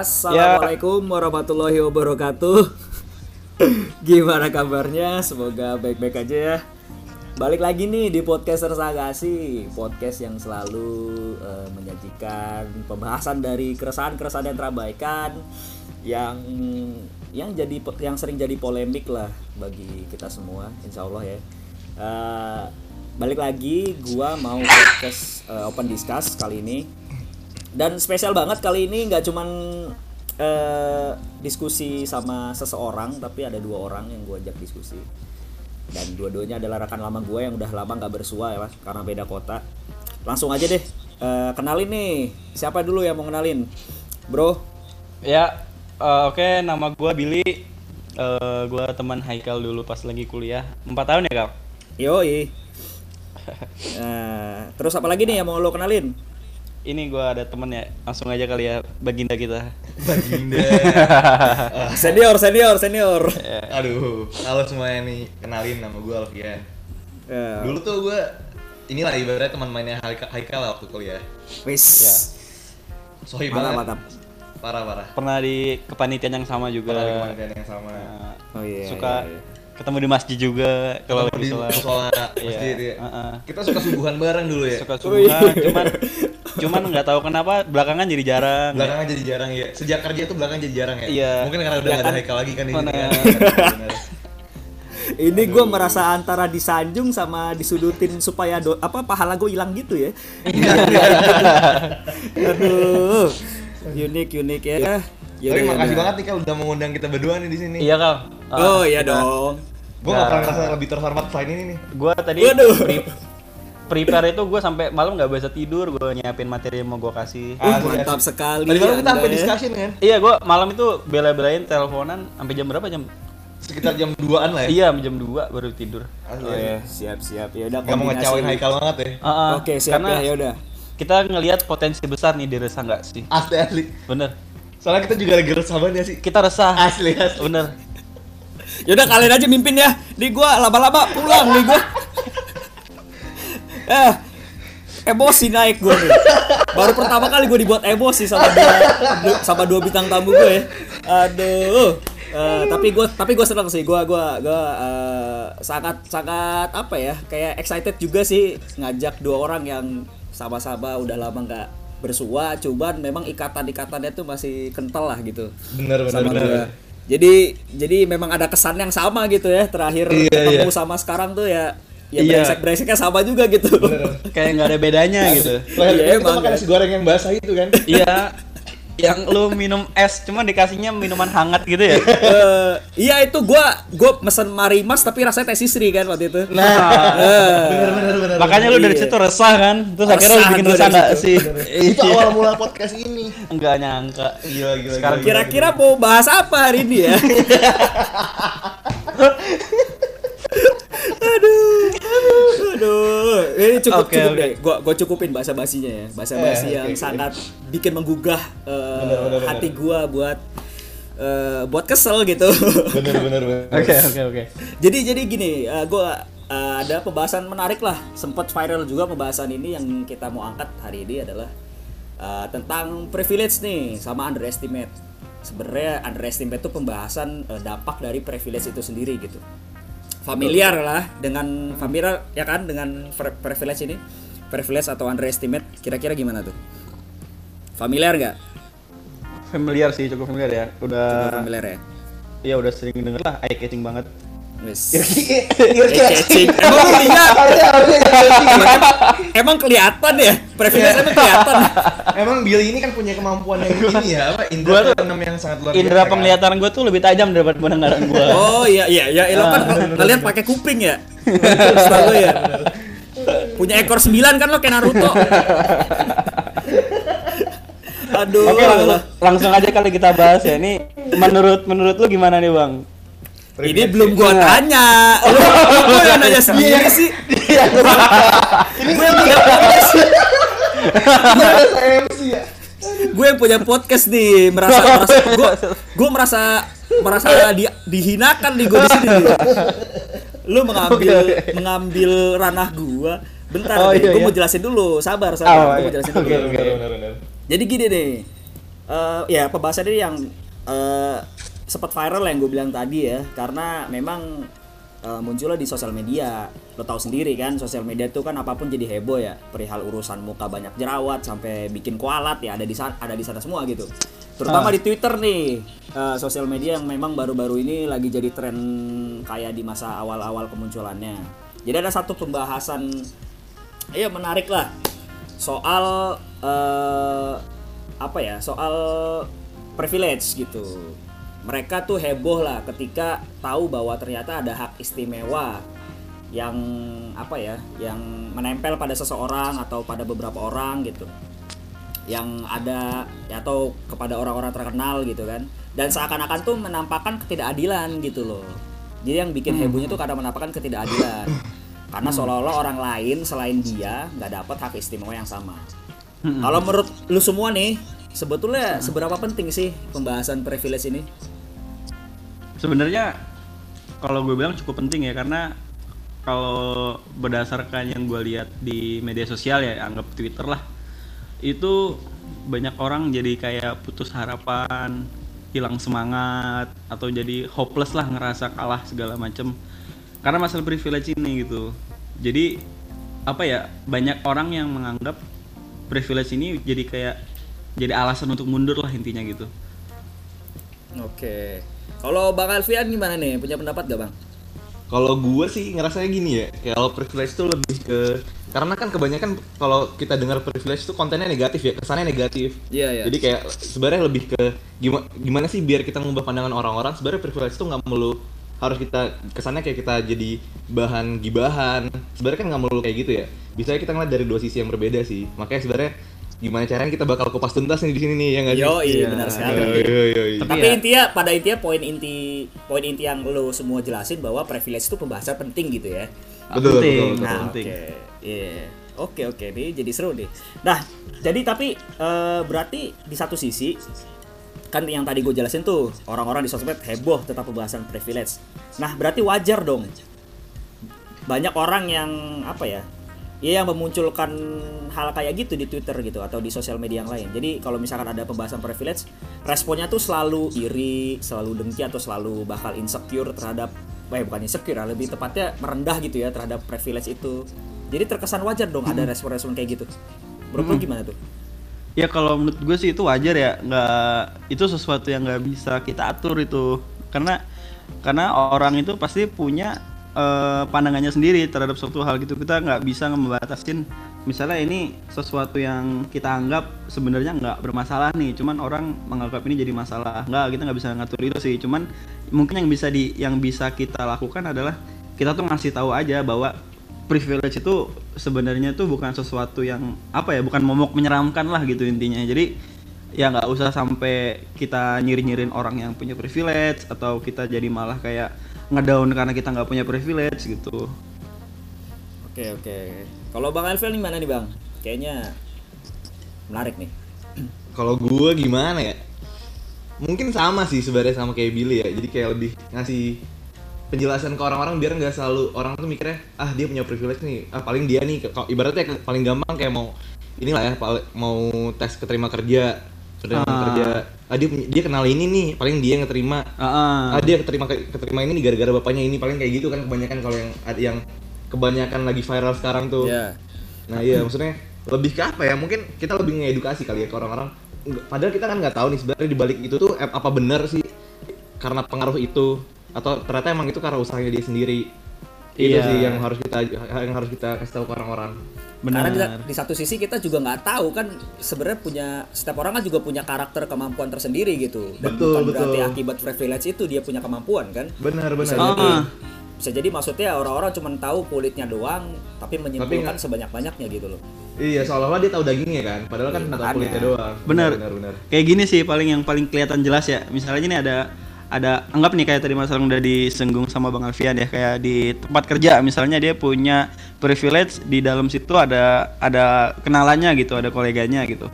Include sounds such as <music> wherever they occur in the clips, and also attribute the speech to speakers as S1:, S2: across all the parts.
S1: Assalamualaikum warahmatullahi wabarakatuh. <laughs> Gimana kabarnya? Semoga baik-baik aja ya. Balik lagi nih di podcaster Sagasi, podcast yang selalu eh, menyajikan pembahasan dari keresahan-keresahan yang terabaikan yang yang jadi yang sering jadi polemik lah bagi kita semua, insya Allah ya. Eh, balik lagi, gua mau podcast eh, open discuss kali ini dan spesial banget kali ini nggak cuman eh, diskusi sama seseorang tapi ada dua orang yang gue ajak diskusi dan dua-duanya adalah rekan lama gue yang udah lama nggak bersua ya mas karena beda kota langsung aja deh Eh, kenalin nih siapa dulu yang mau kenalin bro
S2: Ya, eh, oke nama gua Billy. Eh, gua teman Haikal dulu pas lagi kuliah. Empat tahun ya kak?
S1: yoi Nah, <laughs> terus apa lagi nih yang mau lo kenalin
S2: Ini gua ada temen ya, langsung aja kali ya baginda kita.
S3: Baginda. <laughs>
S1: senior senior senior
S3: Aduh, halo semuanya nih. Kenalin nama gue Alfian.
S1: Ya,
S3: Dulu tuh gue inilah ibaratnya teman mainnya Haikal, Haikal lah waktu kuliah.
S1: wis
S2: Ya.
S3: Sohib
S1: mantap
S3: banget.
S1: mantap
S3: Parah parah.
S2: Pernah di kepanitiaan yang sama juga.
S3: Parah di kementerian yang sama.
S2: Eh,
S1: oh iya
S2: suka
S1: iya, iya.
S2: ketemu di masjid juga kalau lagi
S3: di
S2: sholat.
S3: sholat
S2: Iya,
S3: masjid ya.
S2: heeh.
S3: Kita suka subuhan bareng dulu ya.
S2: Suka
S1: Oh, iya.
S2: subuhan, cuman <laughs> cuman nggak tahu kenapa belakangan jadi jarang.
S3: Belakangan jadi jarang ya. Sejak kerja tuh belakangan jadi jarang ya.
S2: Iya.
S3: Mungkin karena udah
S1: Ya
S3: nggak
S1: kan?
S3: ada Haikal lagi kan di sini
S2: Bener.
S3: kan. <laughs>
S1: Ini gue merasa antara disanjung sama disudutin supaya do, apa pahala gue hilang gitu ya. <laughs> Aduh, unik unik ya.
S3: Tapi
S1: Yaudah,
S3: makasih
S1: yaudah.
S3: banget nih kalau udah mengundang kita berdua nih di sini.
S2: Iya kal.
S1: Oh iya dong.
S3: Gue gak pernah merasa lebih terhormat selain ini nih.
S2: Gue tadi
S1: Waduh.
S2: Pre- prepare itu gue sampai malam nggak bisa tidur gue nyiapin materi yang mau gue kasih.
S1: Uh, mantap sekali.
S3: Tadi malam kita
S1: Anda
S3: sampai
S1: ya.
S3: discussion kan.
S2: Iya, gue malam itu bela-belain teleponan sampai jam berapa jam?
S3: Sekitar jam 2an lah ya.
S2: Iya, jam 2 baru tidur.
S3: Asli.
S1: Oh iya, siap siap. Ya udah
S3: Gak mau ngecewain Haikal banget ya.
S2: Ah, ah.
S1: Oke, siap
S2: Karena
S1: ya, ya udah.
S2: kita ngelihat potensi besar nih di resah nggak sih?
S3: Asli asli.
S2: Bener.
S3: Soalnya kita juga lagi sahabat ya sih.
S2: Kita resah.
S3: Asli asli.
S2: Bener.
S1: Ya udah kalian aja mimpin ya. Di gua laba-laba pulang nih gua. Eh, emosi naik gua nih. Baru pertama kali gua dibuat emosi sama dua, du- sama dua bintang tamu gue. ya. Aduh. Eh, tapi gue tapi gue senang sih gue gua gua eh, sangat sangat apa ya kayak excited juga sih ngajak dua orang yang sama-sama udah lama nggak bersua cuman memang ikatan ikatannya tuh masih kental lah gitu
S3: Bener bener
S1: sama
S3: bener.
S1: Jadi jadi memang ada kesan yang sama gitu ya terakhir
S3: Iya,
S1: ketemu
S3: iya.
S1: sama sekarang tuh ya ya
S2: Iya.
S1: brengsek brengseknya sama juga gitu. <laughs>
S2: Kayak nggak ada bedanya gitu.
S3: Lahir
S1: Iya,
S3: kita
S1: emang,
S3: makan
S1: kan.
S3: nasi goreng yang basah itu kan. <laughs>
S2: Iya. Yang lu minum es cuma dikasihnya minuman hangat gitu ya. <laughs>
S1: Eh, iya itu gua gua mesen Marimas tapi rasanya teh sisri kan waktu itu.
S3: Nah,
S1: Eh,
S3: bener bener bener.
S2: Makanya lu dari
S1: Iya.
S2: situ resah kan? Terus akhirnya lu bikin resah
S1: situ.
S2: sih?
S3: itu awal mula podcast ini.
S2: Enggak nyangka.
S3: Gila gila.
S2: Sekarang
S3: gila,
S1: Kira-kira mau bahas apa hari ini ya? Aduh, aduh, ini cukup
S2: Oke,
S1: cukup
S2: oke.
S1: deh. Gua gua cukupin bahasa basinya ya, bahasa basi
S3: Eh,
S1: yang
S3: oke, oke.
S1: sangat bikin menggugah eh,
S3: Bener, bener, bener.
S1: hati gua buat eh, buat kesel gitu.
S3: Bener bener bener. <laughs>
S2: Oke oke oke.
S1: jadi jadi gini, eh, gua eh, ada pembahasan menarik lah, sempat viral juga pembahasan ini yang kita mau angkat hari ini adalah eh, tentang privilege nih sama underestimate. Sebenarnya underestimate itu pembahasan eh, dampak dari privilege itu sendiri gitu. Familiar lah dengan familiar ya kan dengan pri- privilege ini, privilege atau underestimate, kira-kira gimana tuh? Familiar nggak?
S2: Familiar sih, cukup familiar ya. Udah
S1: Cukup familiar ya.
S2: Iya udah sering denger lah, eye catching banget.
S1: Wes.
S3: Iya. <laughs>
S1: Emang lihat
S3: Harusnya harusnya <laughs>
S1: emang, emang kelihatan ya privilege emang kelihatan <laughs>
S3: Emang Billy ini kan punya kemampuan yang ini ya, apa? Indra keenam yang sangat luar biasa.
S2: Indra
S3: kan?
S2: penglihatan gue tuh lebih tajam daripada pendengaran gue.
S1: oh iya iya ya lo kan kalian pakai kuping ya setahu ya punya ekor sembilan kan lo kayak Naruto aduh
S2: Oke langsung, langsung aja kali kita bahas ya. Ini menurut menurut lu gimana nih bang?
S1: Ini belum gua tanya. Lo lo yang nanya sendiri sih.
S3: Ini gue yang punya podcast. Ya.
S1: gue yang punya podcast nih merasa merasa gue gue merasa merasa di, dihinakan nih gue di sini. Lu mengambil mengambil ranah gue bentar
S2: Oh,
S1: nih,
S2: iya,
S1: gue
S2: iya.
S1: mau jelasin dulu. Sabar
S2: Oh,
S1: sabar gue
S2: iya.
S1: mau jelasin dulu. Jadi gini nih eh, ya pembahasan ini yang eh, sempat viral yang gue bilang tadi ya karena memang eh, munculnya di sosial media. Lo tahu sendiri kan sosial media itu kan apa pun jadi heboh ya. Perihal urusan muka banyak jerawat sampai bikin kualat ya ada di sana ada di sana semua gitu. Terutama di Twitter nih eh, sosial media yang memang baru-baru ini lagi jadi tren kayak di masa awal-awal kemunculannya. Jadi ada satu pembahasan Iya menarik lah. Soal eh, apa ya soal privilege gitu. Mereka tuh heboh lah ketika tahu bahwa ternyata ada hak istimewa yang apa ya yang menempel pada seseorang atau pada beberapa orang gitu. Yang ada ya, atau kepada orang-orang terkenal gitu kan. Dan seakan-akan tuh menampakkan ketidakadilan gitu loh. Jadi yang bikin hebohnya tuh karena menampakkan ketidakadilan. Karena seolah-olah orang lain selain dia nggak dapat hak istimewa yang sama. Kalau menurut lu semua nih sebetulnya seberapa penting sih pembahasan privilege ini
S2: Sebenarnya kalau gue bilang cukup penting ya karena kalau berdasarkan yang gue lihat di media sosial ya anggap Twitter lah itu banyak orang jadi kayak putus harapan hilang semangat atau jadi hopeless lah ngerasa kalah segala macem. Karena masalah privilege ini gitu. Jadi apa ya banyak orang yang menganggap privilege ini jadi kayak jadi alasan untuk mundur lah intinya gitu.
S1: Oke kalau bang Alfian gimana nih punya pendapat gak bang
S3: Kalau gue sih ngerasanya gini ya, kalau privilege itu lebih ke karena kan kebanyakan kalau kita dengar privilege itu kontennya negatif ya, kesannya negatif.
S1: Iya, iya.
S3: Jadi kayak sebenarnya lebih ke gimana gimana sih biar kita mengubah pandangan orang-orang. Sebenarnya privilege itu nggak melulu harus kita kesannya kayak kita jadi bahan gibahan. Sebenarnya kan nggak melulu kayak gitu ya. Bisa kita ngeliat dari dua sisi yang berbeda sih. Makanya sebenarnya gimana caranya kita bakal kupas tuntas nih di sini nih ya nggak sih?
S1: Yo, iya benar sekali.
S3: Yo, yo, yo, yo.
S1: Tapi
S2: ya-
S1: intinya pada intinya poin inti poin inti yang lo semua jelasin bahwa privilege itu pembahasan penting gitu ya.
S3: Betul,
S2: penting,
S3: betul, betul.
S1: Nah,
S2: penting.
S1: oke. Iya. Oke, oke. Ini jadi seru nih. Nah, jadi tapi eh, berarti di satu sisi kan yang tadi gue jelasin tuh orang-orang di sosmed heboh tentang pembahasan privilege. Nah, berarti wajar dong. Banyak orang yang apa ya? Ya yang memunculkan hal kayak gitu di Twitter gitu atau di sosial media yang lain. Jadi kalau misalkan ada pembahasan privilege, responnya tuh selalu iri, selalu dengki atau selalu bakal insecure terhadap eh bukan insecure, ya, lebih tepatnya merendah gitu ya terhadap privilege itu. Jadi terkesan wajar dong ada respon-respon kayak gitu. Menurut lu gimana tuh?
S2: Ya kalau menurut gue sih itu wajar ya, nggak itu sesuatu yang nggak bisa kita atur itu, karena karena orang itu pasti punya eh, pandangannya sendiri terhadap suatu hal gitu. Kita nggak bisa membatasin, misalnya ini sesuatu yang kita anggap sebenarnya nggak bermasalah nih, cuman orang menganggap ini jadi masalah. Nggak, kita nggak bisa ngatur itu sih. Cuman mungkin yang bisa di yang bisa kita lakukan adalah kita tuh ngasih tahu aja bahwa privilege itu sebenarnya tuh bukan sesuatu yang apa ya bukan momok menyeramkan lah gitu intinya jadi ya nggak usah sampai kita nyiri-nyirin orang yang punya privilege atau kita jadi malah kayak ngedown karena kita nggak punya privilege gitu
S1: Oke, oke. Kalau Bang Alvel gimana nih, Bang? Kayaknya menarik nih.
S3: Kalau gue gimana ya? Mungkin sama sih sebenarnya sama kayak Billy ya. Jadi kayak lebih ngasih penjelasan ke orang-orang biar nggak selalu orang tuh mikirnya ah dia punya privilege nih ah paling dia nih Kalau ibaratnya paling gampang kayak mau inilah ya mau tes keterima kerja keterima
S2: Ah.
S3: kerja ah dia dia kenal ini nih paling dia yang keterima
S2: Ah, ah.
S3: ah dia keterima keterima ini nih gara-gara bapaknya ini paling kayak gitu kan kebanyakan kalau yang yang kebanyakan lagi viral sekarang tuh
S1: Iya.
S3: Nah iya maksudnya lebih ke apa ya? Mungkin kita lebih ngedukasi kali ya ke orang-orang. Padahal kita kan nggak tahu nih sebenarnya di balik itu tuh apa benar sih karena pengaruh itu atau ternyata emang itu karena usahanya dia sendiri. Itu
S2: Iya.
S3: sih yang harus kita yang harus kita kasih tahu ke orang-orang.
S2: Benar
S1: Karena di, di satu sisi kita juga nggak tahu kan sebenarnya punya setiap orang kan juga punya karakter kemampuan tersendiri gitu. Dan
S3: Betul,
S1: bukan berarti
S3: betul.
S1: akibat privilege itu dia punya kemampuan kan.
S3: Benar
S1: Bisa
S3: benar.
S1: jadi,
S2: Ah.
S1: bisa jadi maksudnya orang-orang cuma tahu kulitnya doang tapi menyimpulkan sebanyak-banyaknya gitu loh.
S3: Iya seolah-olah dia tahu dagingnya kan, padahal kan
S1: Iya,
S3: nggak tahu kulitnya doang.
S2: benar
S3: benar benar.
S2: kayak gini sih paling yang paling kelihatan jelas ya misalnya ini ada ada anggap nih kayak tadi Mas Alung udah disenggung sama Bang Alfian ya kayak di tempat kerja misalnya dia punya privilege di dalam situ ada ada kenalannya gitu ada koleganya gitu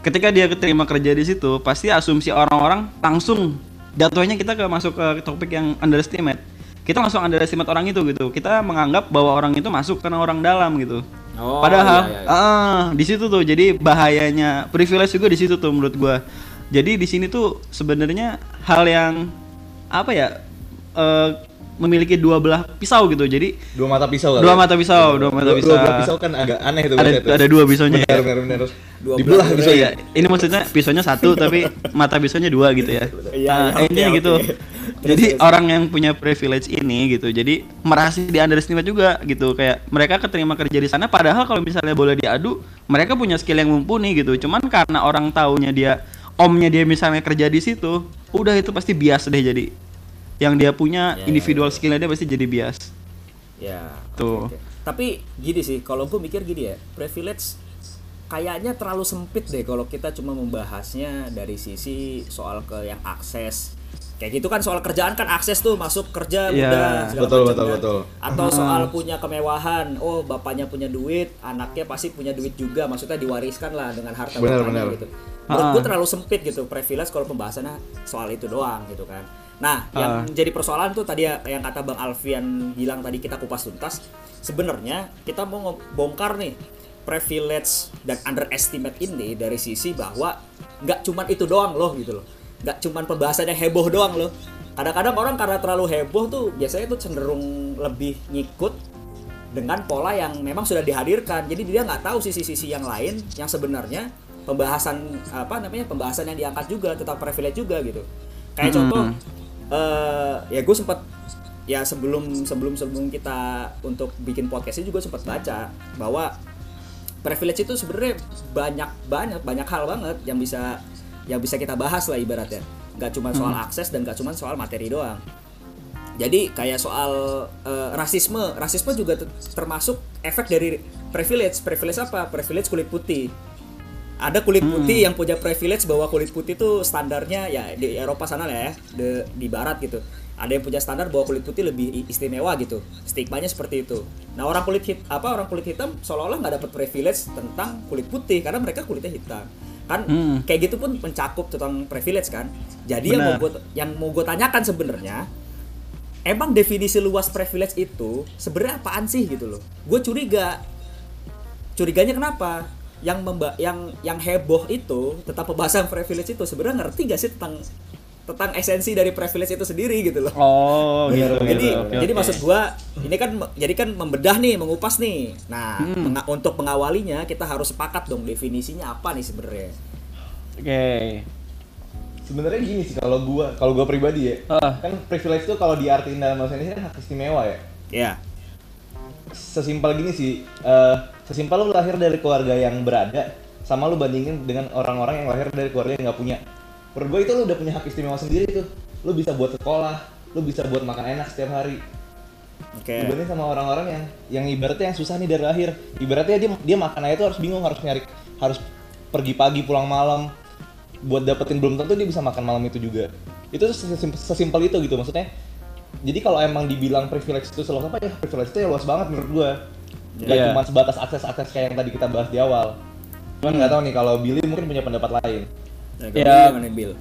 S2: ketika dia keterima kerja di situ pasti asumsi orang-orang langsung jatuhnya kita ke masuk ke topik yang underestimate kita langsung underestimate orang itu gitu kita menganggap bahwa orang itu masuk karena orang dalam gitu
S1: Oh,
S2: Padahal
S1: iya, iya.
S2: ah, di situ tuh jadi bahayanya privilege juga di situ tuh menurut gua. Jadi di sini tuh sebenarnya hal yang apa ya eh, memiliki dua belah pisau gitu. Jadi
S3: Dua mata pisau kali
S2: Dua
S3: ya?
S2: mata pisau, dua mata
S3: Dua-
S2: pisau.
S3: Dua belah pisau kan agak aneh tuh
S2: ada
S3: itu.
S2: ada dua pisaunya.
S3: Benar
S2: ya.
S3: benar benar.
S1: Dua
S3: Dibelah
S1: belah
S3: pisau
S2: Iya,
S3: ya.
S2: ini maksudnya pisaunya satu <laughs> tapi mata pisaunya dua gitu ya.
S1: Iya,
S2: Nah,
S1: iya,
S2: intinya
S1: oke,
S2: gitu. Jadi
S1: terus.
S2: orang yang punya privilege ini gitu, jadi merasa di underestimate juga gitu. Kayak mereka keterima kerja di sana padahal kalau misalnya boleh diadu, mereka punya skill yang mumpuni gitu. Cuman karena orang taunya dia omnya dia misalnya kerja di situ, udah itu pasti bias deh jadi. Yang dia punya
S1: Ya,
S2: individual
S1: ya, ya.
S2: skillnya dia pasti jadi bias.
S1: Ya.
S2: Tuh.
S1: oke, oke. Tapi gini sih, kalau gue mikir gini ya, privilege kayaknya terlalu sempit deh kalau kita cuma membahasnya dari sisi soal ke yang akses. Kayak gitu kan soal kerjaan kan akses tuh masuk kerja
S2: Iya,
S1: mudah segala
S3: betul,
S1: macam
S3: betul,
S1: kan.
S3: betul.
S1: Atau soal punya kemewahan, oh bapaknya punya duit, anaknya pasti punya duit juga, maksudnya diwariskan lah dengan harta bapaknya
S3: benar.
S1: gitu. Menurut gue
S2: Ah.
S1: terlalu sempit gitu privilege kalau pembahasannya soal itu doang gitu kan. Nah, yang
S2: Ah.
S1: jadi persoalan tuh tadi ya- yang kata Bang Alfian bilang tadi kita kupas tuntas. Sebenarnya kita mau ngebongkar nih privilege dan underestimate ini dari sisi bahwa nggak cuman itu doang loh gitu loh. Nggak cuman pembahasannya heboh doang loh. Kadang-kadang orang karena terlalu heboh tuh biasanya tuh cenderung lebih ngikut dengan pola yang memang sudah dihadirkan. Jadi dia nggak tahu sisi-sisi yang lain yang sebenarnya pembahasan apa namanya pembahasan yang diangkat juga tentang privilege juga gitu. Kayak contoh eh ya gue sempat ya sebelum sebelum sebelum kita untuk bikin podcast ini juga sempat baca bahwa privilege itu sebenarnya banyak banyak banyak hal banget yang bisa yang bisa kita bahas lah ibaratnya. Nggak cuma soal akses dan nggak cuma soal materi doang. Jadi kayak soal eh, rasisme. Rasisme juga ter- termasuk efek dari privilege. Privilege apa? Privilege kulit putih. Ada kulit putih yang punya privilege bahwa kulit putih itu standarnya ya di Eropa sana lah ya de- di barat gitu ada yang punya standar bahwa kulit putih lebih istimewa gitu. Stigmanya seperti itu. Nah orang kulit hit apa orang kulit hitam seolah-olah nggak dapat privilege tentang kulit putih karena mereka kulitnya hitam. Kan
S2: Hmm.
S1: kayak gitu pun mencakup tentang privilege kan? Jadi yang mau gue yang mau gue tanyakan sebenarnya emang definisi luas privilege itu sebenarnya apaan sih gitu loh? Gue curiga. Curiganya kenapa? Yang memba yang yang heboh itu tentang pembahasan privilege itu sebenarnya ngerti gak sih tentang tentang esensi dari privilege itu sendiri gitu loh
S2: Oh, gitu.
S1: jadi
S2: gitu.
S1: Jadi
S2: oke.
S1: maksud gua ini kan jadi kan membedah nih mengupas nih nah
S2: Hmm.
S1: penga- untuk pengawalinya kita harus sepakat dong definisinya apa nih sebenarnya
S2: Oke.
S3: Sebenarnya gini sih kalau gua, kalau gua pribadi ya.
S2: Ah.
S3: Kan privilege itu kalau diartikan dalam bahasa Indonesia kan hak istimewa ya.
S1: ya
S3: Sesimpel gini sih, eh sesimpel lu lahir dari keluarga yang berada sama lu bandingin dengan orang-orang yang lahir dari keluarga yang nggak punya. Menurut gua itu lu udah punya hak istimewa sendiri tuh. Lu bisa buat sekolah, lu bisa buat makan enak setiap hari.
S1: oke
S3: Dibanding sama orang-orang yang yang ibaratnya yang susah nih dari lahir. Ibaratnya dia dia makan aja tuh harus bingung, harus nyari harus pergi pagi pulang malam buat dapetin belum tentu dia bisa makan malam itu juga. Itu sesimpel, sesimpel itu gitu maksudnya. Jadi kalau emang dibilang privilege itu seluas apa ya privilege itu ya luas banget menurut gua. Gak
S2: Iya.
S3: cuma sebatas akses-akses kayak yang tadi kita bahas di awal. Cuman nggak tahu nih kalau Billy mungkin punya pendapat lain.
S1: Nah,
S2: Ya.
S1: gimana Bill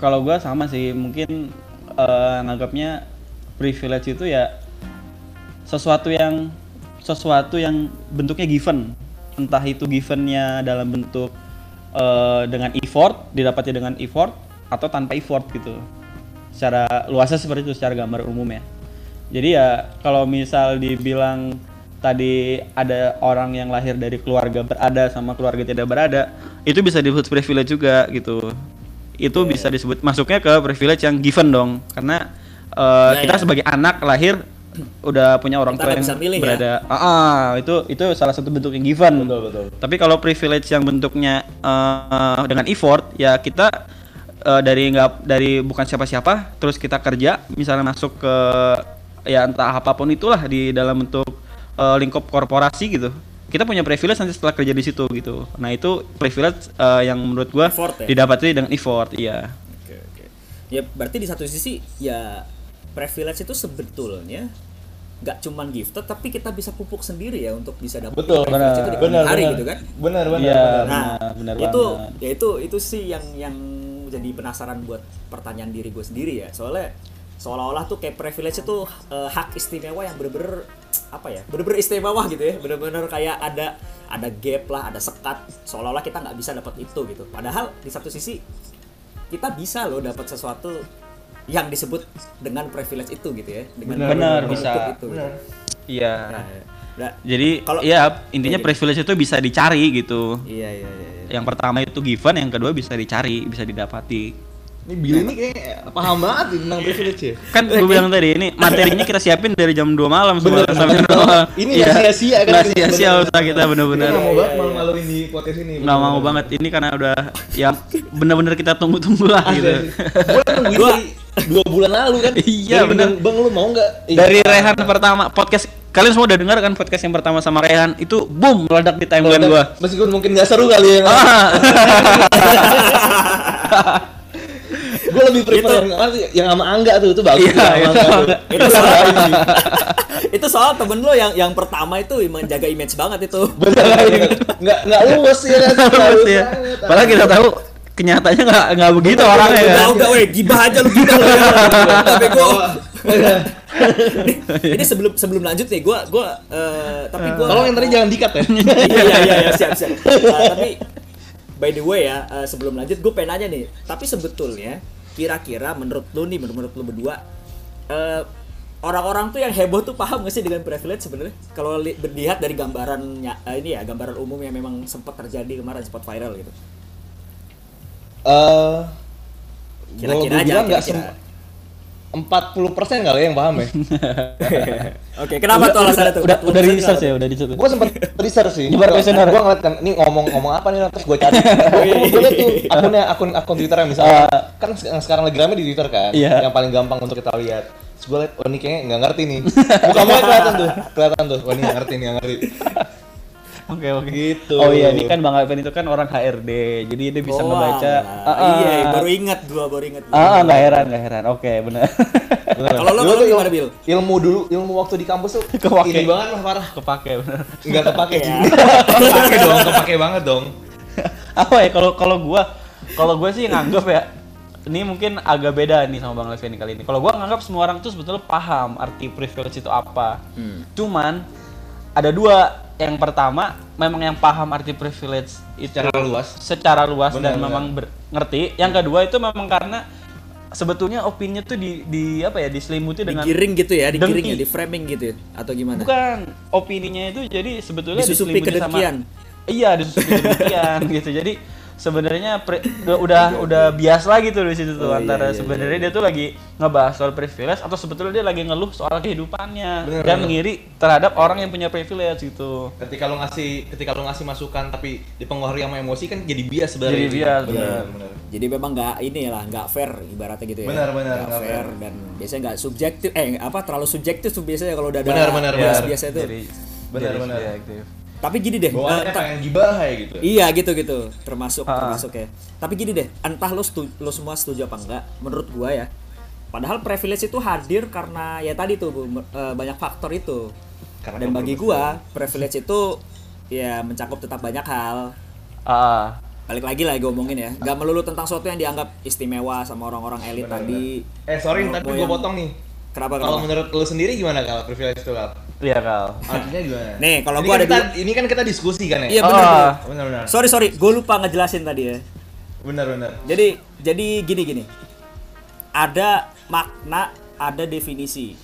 S2: Kalau gua sama sih, mungkin eh, nganggapnya privilege itu ya sesuatu yang sesuatu yang bentuknya given. Entah itu givennya dalam bentuk eh, dengan effort, didapatnya dengan effort atau tanpa effort gitu. Secara luasnya seperti itu secara gambar umum ya. Jadi ya kalau misal dibilang tadi ada orang yang lahir dari keluarga berada sama keluarga tidak berada, itu bisa disebut privilege juga gitu. Itu bisa disebut masuknya ke privilege yang given dong, karena uh,
S1: Ya,
S2: kita
S1: ya.
S2: sebagai anak lahir udah punya orang
S1: Kita
S2: tua yang
S1: milih ya.
S2: berada. Ah, ah, itu itu salah satu bentuk yang given.
S3: Betul betul.
S2: Tapi kalau privilege yang bentuknya eh, dengan effort, ya kita eh, dari nggak dari bukan siapa-siapa, terus kita kerja, misalnya masuk ke ya entah apa pun itulah di dalam bentuk eh, lingkup korporasi gitu. Kita punya privilege nanti setelah kerja di situ gitu. Nah itu privilege eh, yang menurut gua
S1: Effort ya?
S2: didapati dengan effort, iya.
S1: Oke oke. Ya berarti di satu sisi ya privilege itu sebetulnya nggak cuman gifted tapi kita bisa pupuk sendiri ya untuk bisa dapat
S3: Betul,
S1: privilege itu di
S3: benar,
S1: hari
S3: benar.
S1: gitu kan.
S3: Benar benar.
S2: Iya.
S3: benar.
S1: Nah,
S2: Benar, benar
S1: itu
S2: banget.
S1: ya itu itu sih yang yang jadi penasaran buat pertanyaan diri gue sendiri ya. Soalnya seolah-olah tuh kayak privilege itu eh, hak istimewa yang bener-bener apa ya bener-bener istimewa gitu ya bener-bener kayak ada ada gap lah ada sekat seolah-olah kita nggak bisa dapat itu gitu padahal di satu sisi kita bisa loh dapat sesuatu yang disebut dengan privilege itu gitu ya dengan
S2: Bener,
S1: bentuk
S2: bisa.
S1: itu gitu.
S2: Iya.
S1: Nah, nah,
S2: Jadi
S1: Kalau-
S2: ya intinya
S1: gitu.
S2: privilege itu bisa dicari gitu.
S1: iya iya iya iya.
S2: Yang pertama itu given, yang kedua bisa dicari, bisa didapati.
S3: Ini Billy ini kayak paham banget nih tentang privilege ya.
S2: Kan gue bilang tadi ini materinya kita siapin dari jam 2 malam semua sampai
S3: bener.
S2: jam 2 malam.
S3: Ini
S2: Iya.
S3: nggak sia-sia kan?
S2: Sia-sia usaha kita bener-bener.
S3: Kita mau
S1: Iya,
S3: banget
S1: iya,
S3: malu-maluin di podcast ini.
S2: Nggak mau banget ini karena udah ya bener-bener kita tunggu-tunggu lah gitu.
S3: Gue nungguin dua bulan lalu kan.
S2: Iya,
S3: bilang, Bang lu mau nggak? Ih,
S2: Dari Rehan pertama podcast kalian semua udah dengar kan podcast yang pertama sama Rehan itu boom meledak di timeline gua.
S3: Meskipun mungkin nggak seru kali ya. <laughs>
S2: Ah.
S3: gue lebih prefer yang apa sih? yang sama Angga tuh itu bagus
S2: Iya, itu
S3: Angga.
S2: Angga.
S1: itu soal itu soal temen lo yang yang pertama itu menjaga image banget itu
S3: bener nggak nggak luwes ya kan nggak luwes
S2: ya. Padahal kita tahu kenyataannya nggak nggak begitu orangnya
S1: udah
S2: kan.
S1: udah weh gibah aja lu gibah lu Udah, bego Nih, ini sebelum sebelum lanjut nih gua gua eh, tapi gua
S3: tolong yang tadi jangan dikat ya
S1: iya iya iya iya, siap siap Eh, tapi by the way ya eh, sebelum lanjut gue pengen nanya nih tapi sebetulnya kira-kira menurut lu nih menurut lu berdua eh, orang-orang tuh yang heboh tuh paham gak sih dengan privilege sebenarnya kalau li- dilihat dari gambarannya eh, ini ya gambaran umum yang memang sempat terjadi kemarin sempat viral gitu
S3: Eh,
S1: Kira-kira aja, kira-kira.
S3: Sem- 40 persen kali ya yang paham ya. <laughs>
S1: oke kenapa tuh alasannya tuh
S2: Udah udah
S1: 40%
S2: research ya,
S1: kenapa?
S2: udah research.
S3: gue sempet research sih.
S2: Nyebar kuesioner.
S3: Gue ngeliat kan, ini ngomong ngomong apa nih terus gue cari. <laughs> gue liat tuh akunnya akun akun Twitternya misalnya. kan se- yang sekarang lagi rame di Twitter kan.
S2: Iya.
S3: Yang paling gampang untuk kita lihat. Terus gue liat, oh ini kayaknya nggak ngerti nih. <laughs> Muka muka kelihatan tuh, kelihatan tuh. Oh ini nggak ngerti nih, nggak ngerti.
S2: Oke oke.
S3: Gitu.
S2: Oh iya, ini kan Bang Alvin itu kan orang HRD, jadi dia bisa
S1: Oh,
S2: ngebaca. Ah, ah.
S1: iya baru ingat gua baru ingat
S2: Ah, ah, nggak heran, nggak heran. Oke, benar.
S3: Bener.
S1: Kalau lo-
S3: Dulu
S1: gimana,
S3: ilmu-
S1: Bil?
S3: Ilmu dulu, ilmu waktu di kampus tuh <laughs>
S2: Kepake.
S3: ini banget lah parah.
S2: Kepake benar.
S3: Nggak kepake
S1: Iya.
S3: sih. <laughs> kepake dong, kepake banget dong. <laughs>
S2: Apa ya kalau kalau gua kalau gua sih nganggap ya ini mungkin agak beda nih sama Bang Levin kali ini. Kalau gua nganggap semua orang tuh sebetulnya paham arti privilege itu apa.
S1: Hmm.
S2: Cuman ada dua. Yang pertama memang yang paham arti privilege itu
S3: Secara luas.
S2: secara luas
S3: Benar,
S2: dan
S3: benar.
S2: memang ber- ngerti. Yang kedua itu memang karena sebetulnya opini tuh di, di apa ya diselimuti dengan
S1: digiring gitu ya digiring
S2: dengki.
S1: ya di framing gitu ya atau gimana
S2: bukan opininya itu jadi sebetulnya
S1: Disusupi
S2: diselimuti
S1: kedengkian.
S2: iya disusupi kedengkian <laughs> gitu jadi sebenarnya pre- udah udah udah bias lagi tuh di situ tuh
S1: Oh, iya,
S2: antara
S1: iya,
S2: sebenarnya dia tuh lagi ngebahas soal privilege atau sebetulnya dia lagi ngeluh soal kehidupannya
S3: Bener,
S2: dan
S3: bener.
S2: ngiri terhadap orang yang punya privilege gitu
S3: Ketika lo ngasih ketika lo ngasih masukan tapi dipengaruhi sama emosi kan jadi bias sebenarnya.
S2: Jadi bias,
S3: benar.
S2: benar.
S1: jadi memang nggak ini lah nggak fair ibaratnya gitu ya
S3: Benar, benar,
S1: nggak fair,
S3: fair.
S1: dan biasanya nggak subjektif eh apa terlalu subjektif tuh biasanya kalau udah ada
S3: Benar, benar,
S1: bias
S3: benar.
S1: biasa itu
S2: Jadi-
S3: Benar, benar.
S1: Tapi gini deh eh, ta-
S3: pengen gibah ya gitu.
S1: iya gitu gitu. Termasuk
S2: Ah.
S1: termasuk ya. Tapi gini deh entah lo lo semua setuju apa enggak menurut gua ya. Padahal privilege itu hadir karena ya tadi tuh Bu, eh, banyak faktor itu.
S3: Karena
S1: dan bagi gua privilege itu ya mencakup tetap banyak hal.
S2: Ah.
S1: Balik lagi lah gue omongin ya. Nggak melulu tentang sesuatu yang dianggap istimewa sama orang-orang elit tadi.
S3: Eh sorry tapi gue potong nih.
S1: kenapa
S3: Kalau menurut lo sendiri gimana kalau privilege itu?
S2: Iya kal
S3: Artinya gimana?
S1: Nih, kalau
S3: Ini
S1: gua
S3: kan
S1: ada
S3: kita,
S1: dua-
S3: ini kan kita diskusi kan ya?
S1: iya
S2: Oh.
S1: benar benar.
S3: Benar benar.
S1: sorry sorry gue lupa ngejelasin tadi ya
S3: Benar benar.
S1: jadi jadi gini gini ada makna ada definisi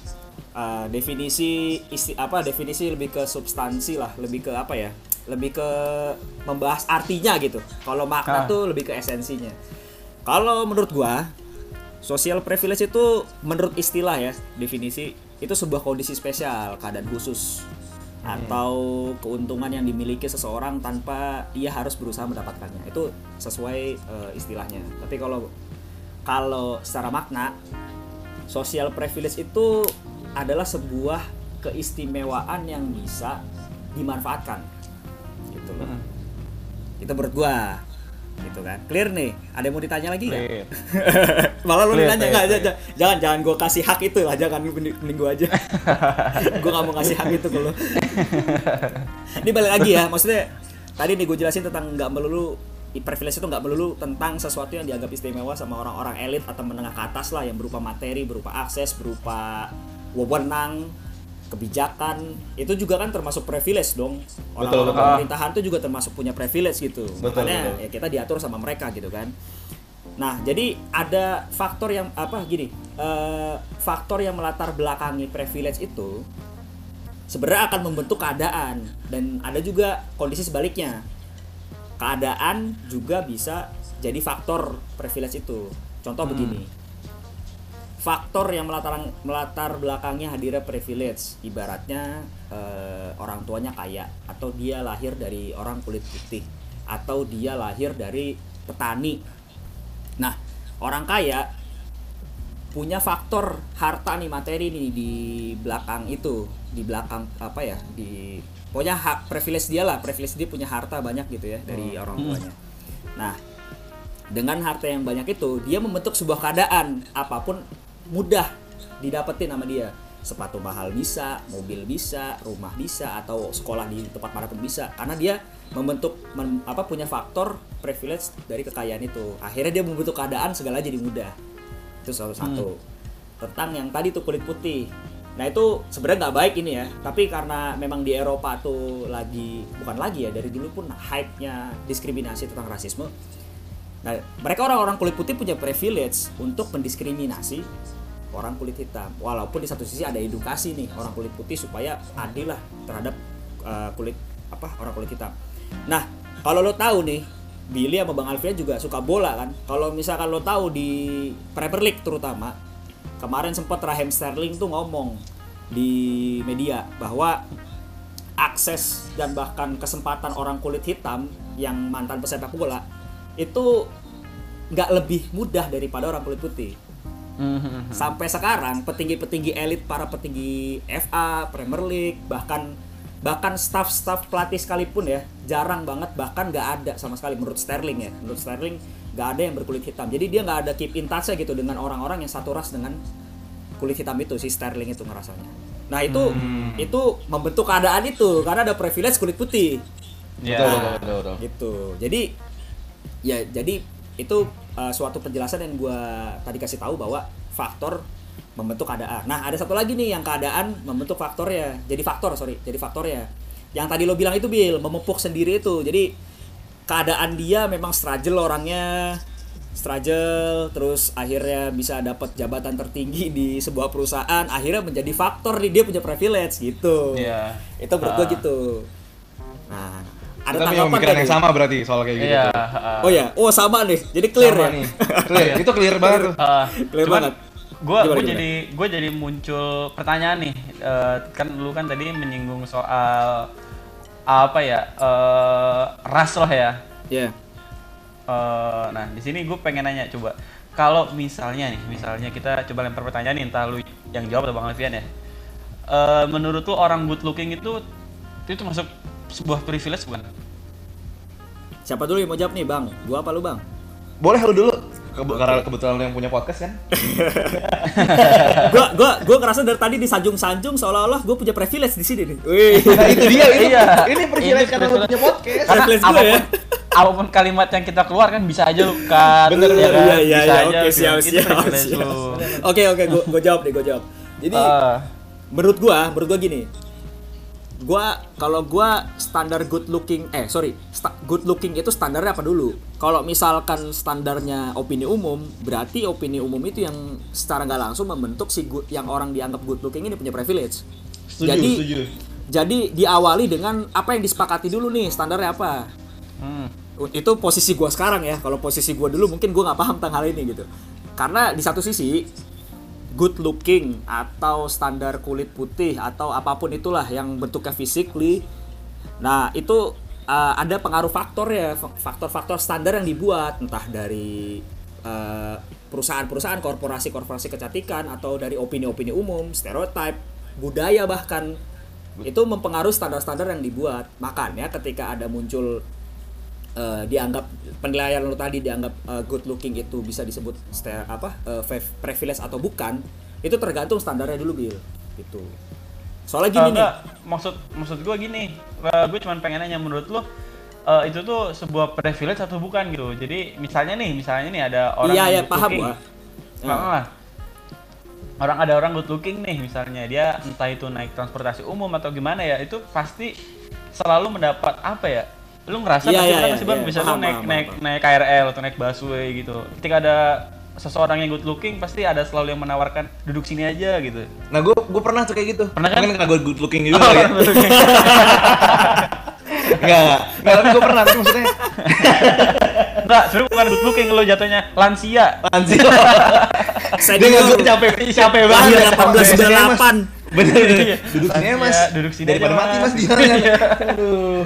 S1: Uh, definisi isti apa definisi lebih ke substansi lah lebih ke apa ya lebih ke membahas artinya gitu kalau makna
S2: Ah.
S1: tuh lebih ke esensinya kalau menurut gua social privilege itu menurut istilah ya definisi itu sebuah kondisi spesial keadaan khusus. Atau keuntungan yang dimiliki seseorang tanpa ia harus berusaha mendapatkannya. Itu sesuai eh, istilahnya. Tapi kalau kalau secara makna social privilege itu adalah sebuah keistimewaan yang bisa dimanfaatkan. Gitu loh. Itu menurut gua gitu kan. Clear nih. Ada yang mau ditanya lagi nggak? <laughs> Malah lu
S2: Clear,
S1: nanya nggak
S2: clear.
S1: jangan jangan jangan gue kasih hak itu lah. Jangan lu mending, gue aja. <laughs> Gue nggak mau kasih hak itu ke lu. Ini balik lagi ya. Maksudnya tadi nih gue jelasin tentang nggak melulu privilege itu nggak melulu tentang sesuatu yang dianggap istimewa sama orang-orang elit atau menengah ke atas lah yang berupa materi berupa akses berupa wewenang kebijakan itu juga kan termasuk privilege dong.
S3: Betul,
S1: orang-orang
S3: betul.
S1: pemerintahan itu juga termasuk punya privilege gitu.
S3: Betul,
S1: makanya
S3: betul.
S1: ya kita diatur sama mereka gitu kan. Nah jadi ada faktor yang apa gini eh, faktor yang melatar belakangi privilege itu sebenarnya akan membentuk keadaan. Dan ada juga kondisi sebaliknya. Keadaan juga bisa jadi faktor privilege itu. Contoh begini faktor yang melatar melatar belakangnya hadirnya privilege. Ibaratnya eh, orang tuanya kaya atau dia lahir dari orang kulit putih atau dia lahir dari petani. Nah orang kaya punya faktor harta nih materi nih di belakang itu di belakang apa ya di pokoknya hak privilege dia lah privilege dia punya harta banyak gitu ya dari orang tuanya. Nah dengan harta yang banyak itu dia membentuk sebuah keadaan apa pun mudah didapetin sama dia. Sepatu mahal bisa mobil bisa rumah bisa atau sekolah di tempat mana pun bisa. Karena dia membentuk mem- apa punya faktor privilege dari kekayaan itu. Akhirnya dia membentuk keadaan segala jadi mudah. Itu salah satu. Tentang yang tadi tuh kulit putih. Nah itu sebenarnya nggak baik ini ya. Tapi karena memang di Eropa tuh lagi bukan lagi ya dari dulu pun hype-nya diskriminasi tentang rasisme Nah, mereka orang-orang kulit putih punya privilege untuk mendiskriminasi orang kulit hitam. Walaupun di satu sisi ada edukasi nih orang kulit putih supaya adil lah terhadap uh, kulit apa orang kulit hitam. Nah, kalau lo tahu nih, Billy sama Bang Alfian juga suka bola kan. Kalau misalkan lo tahu di Premier League terutama, kemarin sempat Raheem Sterling tuh ngomong di media bahwa akses dan bahkan kesempatan orang kulit hitam yang mantan pesepak bola itu nggak lebih mudah daripada orang kulit putih.
S2: Mhm.
S1: Sampai sekarang petinggi-petinggi elit para petinggi FA, Premier League, bahkan bahkan staff-staff pelatih sekalipun ya jarang banget bahkan nggak ada sama sekali menurut Sterling ya menurut Sterling nggak ada yang berkulit hitam jadi dia nggak ada keep in touch gitu dengan orang-orang yang satu ras dengan kulit hitam itu si Sterling itu ngerasanya nah itu itu membentuk keadaan itu karena ada privilege kulit putih
S2: Ya.
S3: Betul, betul, betul, betul.
S1: gitu jadi ya jadi itu uh, suatu penjelasan yang gua tadi kasih tahu bahwa faktor membentuk keadaan. Nah ada satu lagi nih yang keadaan membentuk faktor ya jadi faktor sorry jadi faktor ya yang tadi lo bilang itu Bill memupuk sendiri itu. Jadi keadaan dia memang struggle orangnya. Struggle terus akhirnya bisa dapat jabatan tertinggi di sebuah perusahaan. Akhirnya menjadi faktor nih dia punya privilege gitu.
S2: Iya.
S1: itu menurut gua
S2: Ah.
S1: gitu. Nah ada
S3: Kita punya
S1: tanggapan
S3: yang sama berarti soal kayak gitu.
S2: Iya. heeh.
S1: Oh ya, oh sama nih. Jadi clear
S3: Sama
S1: ya.
S3: nih. Clear. Itu clear banget.
S2: Eh,
S1: Clear
S2: cuman
S1: banget.
S2: Gue
S1: Gimana, gimana?
S2: jadi gue jadi muncul pertanyaan nih. Eh, kan lu kan tadi menyinggung soal apa ya eh ras lah ya.
S1: Ya.
S2: Eh, nah di sini gue pengen nanya coba kalau misalnya nih misalnya kita coba lempar pertanyaan nih, entah lu yang jawab atau bang Alfian ya. Eh, menurut lu orang good looking itu itu masuk sebuah privilege bukan?
S1: Siapa dulu yang mau jawab nih, Bang? Gua apa lu, Bang?
S3: Boleh lu dulu. Kebe- Karena kebetulan lu yang punya podcast kan. <laughs>
S1: gua gua gua ngerasa dari tadi disanjung-sanjung seolah-olah gua punya privilege di sini nih. Wih.
S3: Nah itu dia. Ini,
S2: Iya.
S3: ini privilege
S2: Ini
S3: karena lu punya podcast.
S2: Karena
S1: Privilege gue
S2: apa pun,
S1: ya.
S2: apa pun kalimat yang kita keluar kan bisa aja lu cut,
S3: Bener,
S2: ya
S3: bener.
S2: kan?
S1: Iya, iya,
S2: bisa
S1: iya.
S2: aja
S1: Oke, siap,
S2: Itu
S1: siap, siap. Oke, oke, gua gua jawab deh, gua jawab. Jadi
S2: Ah,
S1: menurut gua, menurut gua gini. Gua kalau gua standar good looking eh sorry, sta- good looking itu standarnya apa dulu? Kalau misalkan standarnya opini umum, berarti opini umum itu yang secara nggak langsung membentuk si good, yang orang dianggap good looking ini punya privilege.
S3: Setuju,
S1: jadi
S3: setuju.
S1: jadi diawali dengan apa yang disepakati dulu nih standarnya apa.
S2: hmm.
S1: itu posisi gua sekarang ya kalau posisi gua dulu mungkin gua nggak paham tentang hal ini gitu karena di satu sisi good looking atau standar kulit putih atau apa pun itulah yang bentuknya physically. Nah itu uh, ada pengaruh faktor ya fa- faktor-faktor standar yang dibuat entah dari uh, perusahaan-perusahaan korporasi-korporasi kecantikan atau dari opini-opini umum stereotip budaya bahkan. Itu mempengaruhi standar-standar yang dibuat. Makanya ketika ada muncul eh, dianggap penilaian lo tadi dianggap eh, good looking itu bisa disebut ste- apa fav- privilege atau bukan itu tergantung standarnya dulu Bill gitu. Soalnya gini
S2: Ah,
S1: nih.
S2: maksud maksud gue gini, gue cuma pengen nanya menurut lo eh, itu tuh sebuah privilege atau bukan gitu. Jadi misalnya nih, misalnya nih ada orang
S1: iya
S2: yang
S1: ya
S2: good
S1: paham
S2: looking.
S1: gua.
S2: Nah, orang ada orang good looking nih misalnya. Dia entah itu naik transportasi umum atau gimana ya itu pasti selalu mendapat apa ya lu ngerasa
S1: Iya,
S2: pasti
S1: iya,
S2: pernah
S1: iya,
S2: nggak sih bang
S1: iya.
S2: bisa lu
S1: Paham,
S2: naik
S1: paham,
S2: naik
S1: paham.
S2: naik KRL atau naik busway gitu ketika ada seseorang yang good looking pasti ada selalu yang menawarkan duduk sini aja gitu
S3: Nah, gue gue pernah tuh kayak gitu.
S2: Pernah kan?
S3: Mungkin karena gue good looking juga kali ya. <laughs> Enggak, enggak, tapi gue pernah, tapi maksudnya
S2: Enggak, sebenarnya bukan good looking lo jatuhnya lansia.
S1: Saya
S3: Dia nggak gue capek, capek
S1: lahir
S3: banget. Biasanya,
S1: 1898.
S3: Mas. Bener, bener.
S2: Iya.
S3: Duduk sini ya, mas.
S2: Iya, duduk sini
S3: Daripada
S2: aja,
S3: mati
S2: Mas.
S3: di sana.
S2: Iya.
S3: Aduh.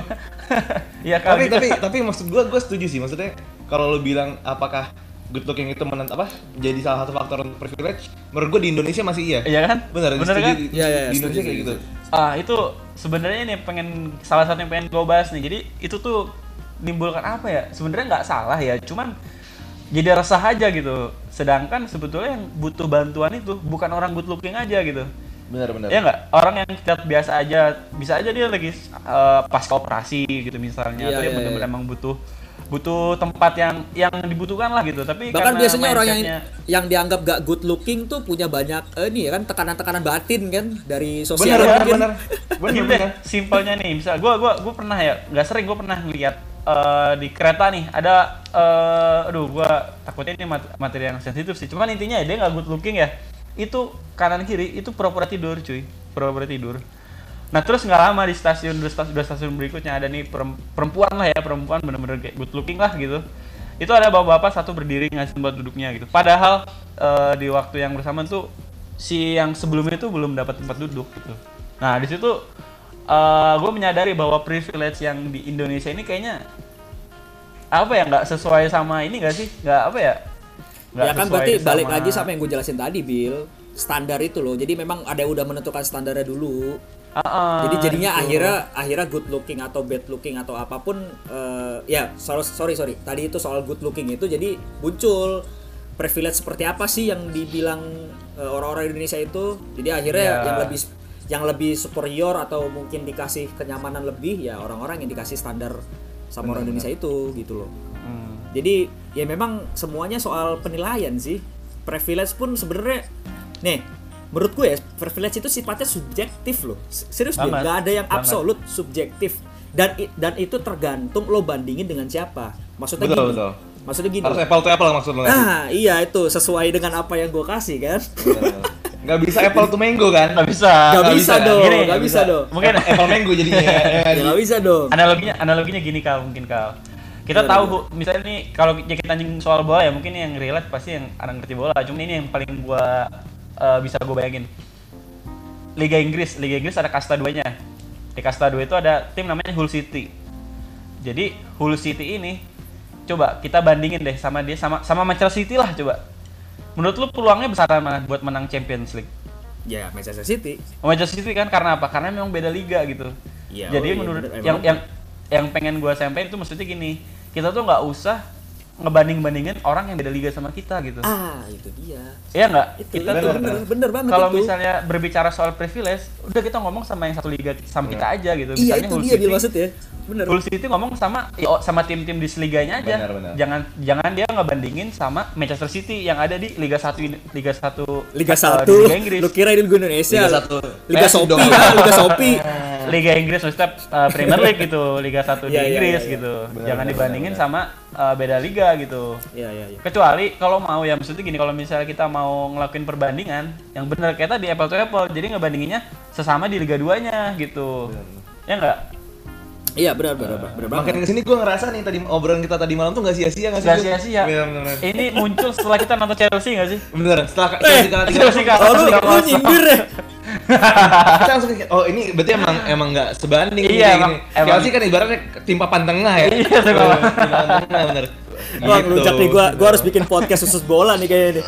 S3: <laughs>
S2: Iya kalau
S3: tapi
S2: gitu.
S3: tapi tapi maksud gue gue setuju sih maksudnya kalau lo bilang apakah good looking itu menent apa jadi salah satu faktor untuk privilege menurut gue di Indonesia masih iya
S2: Iya kan?
S3: Bener setuju
S2: kan?
S3: di,
S1: Iya, iya,
S3: di Indonesia
S1: setuju,
S3: kayak gitu.
S2: Ah, itu sebenarnya nih pengen salah satu yang pengen gue bahas nih. Jadi itu tuh menimbulkan apa ya? Sebenarnya nggak salah ya, cuman jadi resah aja gitu. Sedangkan sebetulnya yang butuh bantuan itu bukan orang good looking aja gitu.
S3: Bener
S2: Ya nggak? Orang yang kita biasa aja, bisa aja dia lagi eh, pasca operasi gitu misalnya,
S1: Iya,
S2: atau dia
S1: iya,
S2: benar-benar
S1: iya.
S2: emang butuh butuh tempat yang yang dibutuhkan lah gitu. Tapi
S1: Bahkan biasanya orang yang yang dianggap gak good looking tuh punya banyak eh, ini ya kan tekanan-tekanan batin kan dari sosial
S3: bener
S1: mungkin. <laughs>
S3: bener bener
S2: simpelnya nih, misal gua gua gua pernah ya, nggak sering gua pernah ngeliat eh, di kereta nih ada eh, aduh gua takutnya ini mat- materi yang sensitif sih. Cuman intinya ya, dia nggak good looking ya. Itu kanan kiri itu pura-pura tidur, cuy. Pura-pura tidur. Nah terus nggak lama di stasiun dua stasiun, dua stasiun berikutnya ada nih perem- perempuan lah ya perempuan bener-bener kayak good looking lah gitu. Itu ada bapak-bapak satu berdiri ngasih tempat duduknya gitu. Padahal eh, di waktu yang bersamaan tuh si yang sebelumnya itu belum dapat tempat duduk gitu. Nah di situ gue menyadari bahwa privilege yang di Indonesia ini kayaknya apa ya nggak sesuai sama ini nggak sih? Nggak apa ya? Nggak
S1: ya kan berarti balik
S2: sama-
S1: lagi sama yang gue jelasin tadi Bill standar itu loh jadi memang ada yang udah menentukan standarnya dulu
S2: ah,
S1: jadi jadinya
S2: itu.
S1: akhirnya akhirnya good looking atau bad looking atau apa pun eh, ya sorry sorry sorry tadi itu soal good looking itu jadi muncul privilege seperti apa sih yang dibilang eh, orang-orang Indonesia itu jadi akhirnya
S2: Ya.
S1: yang lebih yang lebih superior atau mungkin dikasih kenyamanan lebih ya orang-orang yang dikasih standar sama orang Indonesia itu gitu loh. Jadi ya memang semuanya soal penilaian sih. Privilege pun sebenarnya nih menurut gue ya privilege itu sifatnya subjektif loh. Serius deh, nggak ada yang
S2: banget.
S1: absolut, subjektif. Dan dan itu tergantung lo bandingin dengan siapa. Maksudnya
S3: Betul,
S1: gini.
S3: betul.
S1: Maksudnya gini.
S3: harus apple to apple maksud lo?
S1: Nah, iya itu sesuai dengan apa yang gue kasih kan.
S3: Bener. nggak bisa apple to mango kan
S2: Nggak bisa.
S1: Gak
S3: nggak
S1: bisa
S3: bisa.
S1: dong,
S2: Gini,
S1: gak
S2: nggak
S1: bisa dong.
S2: Mungkin
S3: apple mango jadinya ya, ya kan?
S1: Ya nggak bisa dong.
S2: analoginya analoginya gini kal mungkin kal kita tahu Bu, misalnya nih kalau ya kita soal bola ya mungkin yang relate pasti yang orang ngerti bola. Cuma ini yang paling gua eh, bisa gue bayangin. Liga Inggris. Liga Inggris ada kasta duanya. Di kasta dua itu ada tim namanya Hull City. Jadi Hull City ini coba kita bandingin deh sama dia sama sama Manchester City lah coba. Menurut lu peluangnya besar mana buat menang Champions League?
S1: Ya Manchester City.
S2: Manchester City kan karena apa? Karena memang beda liga gitu.
S1: Iya, oh
S2: Jadi
S1: iya,
S2: menurut
S1: bener,
S2: yang yang yang pengen gue sampaikan itu maksudnya gini, kita tuh nggak usah ngebanding-bandingin orang yang beda liga sama kita gitu.
S1: Ah, itu dia.
S2: Iya nggak? Kita
S1: bener,
S2: tuh
S1: bener, bener banget
S2: kalau misalnya berbicara soal privilege, udah kita ngomong sama yang satu liga sama kita aja gitu.
S1: Iya
S2: Misalnya
S1: itu
S2: Hull
S1: dia
S2: City,
S1: maksud ya. Bener.
S2: Hull City ngomong sama ya, oh, sama tim-tim di seliganya aja.
S3: Benar, benar.
S2: Jangan jangan dia ngebandingin sama Manchester City yang ada di Liga 1 ini- Liga 1
S1: Liga
S2: eh,
S1: 1
S2: di Liga Inggris.
S1: Lu kira ini Liga Indonesia?
S3: Liga satu.
S1: Liga ya, Liga Shopee. <laughs>
S2: Liga Inggris maksudnya uh, Premier League gitu, Liga 1 di
S1: Iya, iya,
S2: Inggris
S1: iya, iya.
S2: gitu.
S3: Benar,
S2: Jangan
S3: benar,
S2: dibandingin
S3: benar,
S2: sama uh, beda liga gitu.
S1: Iya, iya, iya.
S2: Kecuali kalau mau ya maksudnya gini kalau misalnya kita mau ngelakuin perbandingan yang benar kayak tadi apple to apple. Jadi ngebandinginnya sesama di liga 2-nya gitu. Ya enggak?
S1: Iya, benar benar benar, benar
S3: makin ke sini gue ngerasa nih tadi obrolan kita tadi malam tuh nggak sia-sia nggak sih
S2: Gak sia-sia. Ini muncul setelah kita nonton Chelsea gak sih?
S3: bener setelah
S1: Eh,
S3: Chelsea kalah tiga
S2: Chelsea kalah
S1: Oh, lu, nyindir ya? <laughs>
S3: kita langsung oh ini berarti emang emang nggak sebanding
S2: Iya, emang- emang.
S3: Chelsea kan ibaratnya tim papan tengah ya.
S2: Iya, tim papan
S3: tengah bener.
S1: Wah,
S3: Gitu.
S1: ngelunjak nih gua gua harus bikin podcast khusus bola nih kayaknya nih.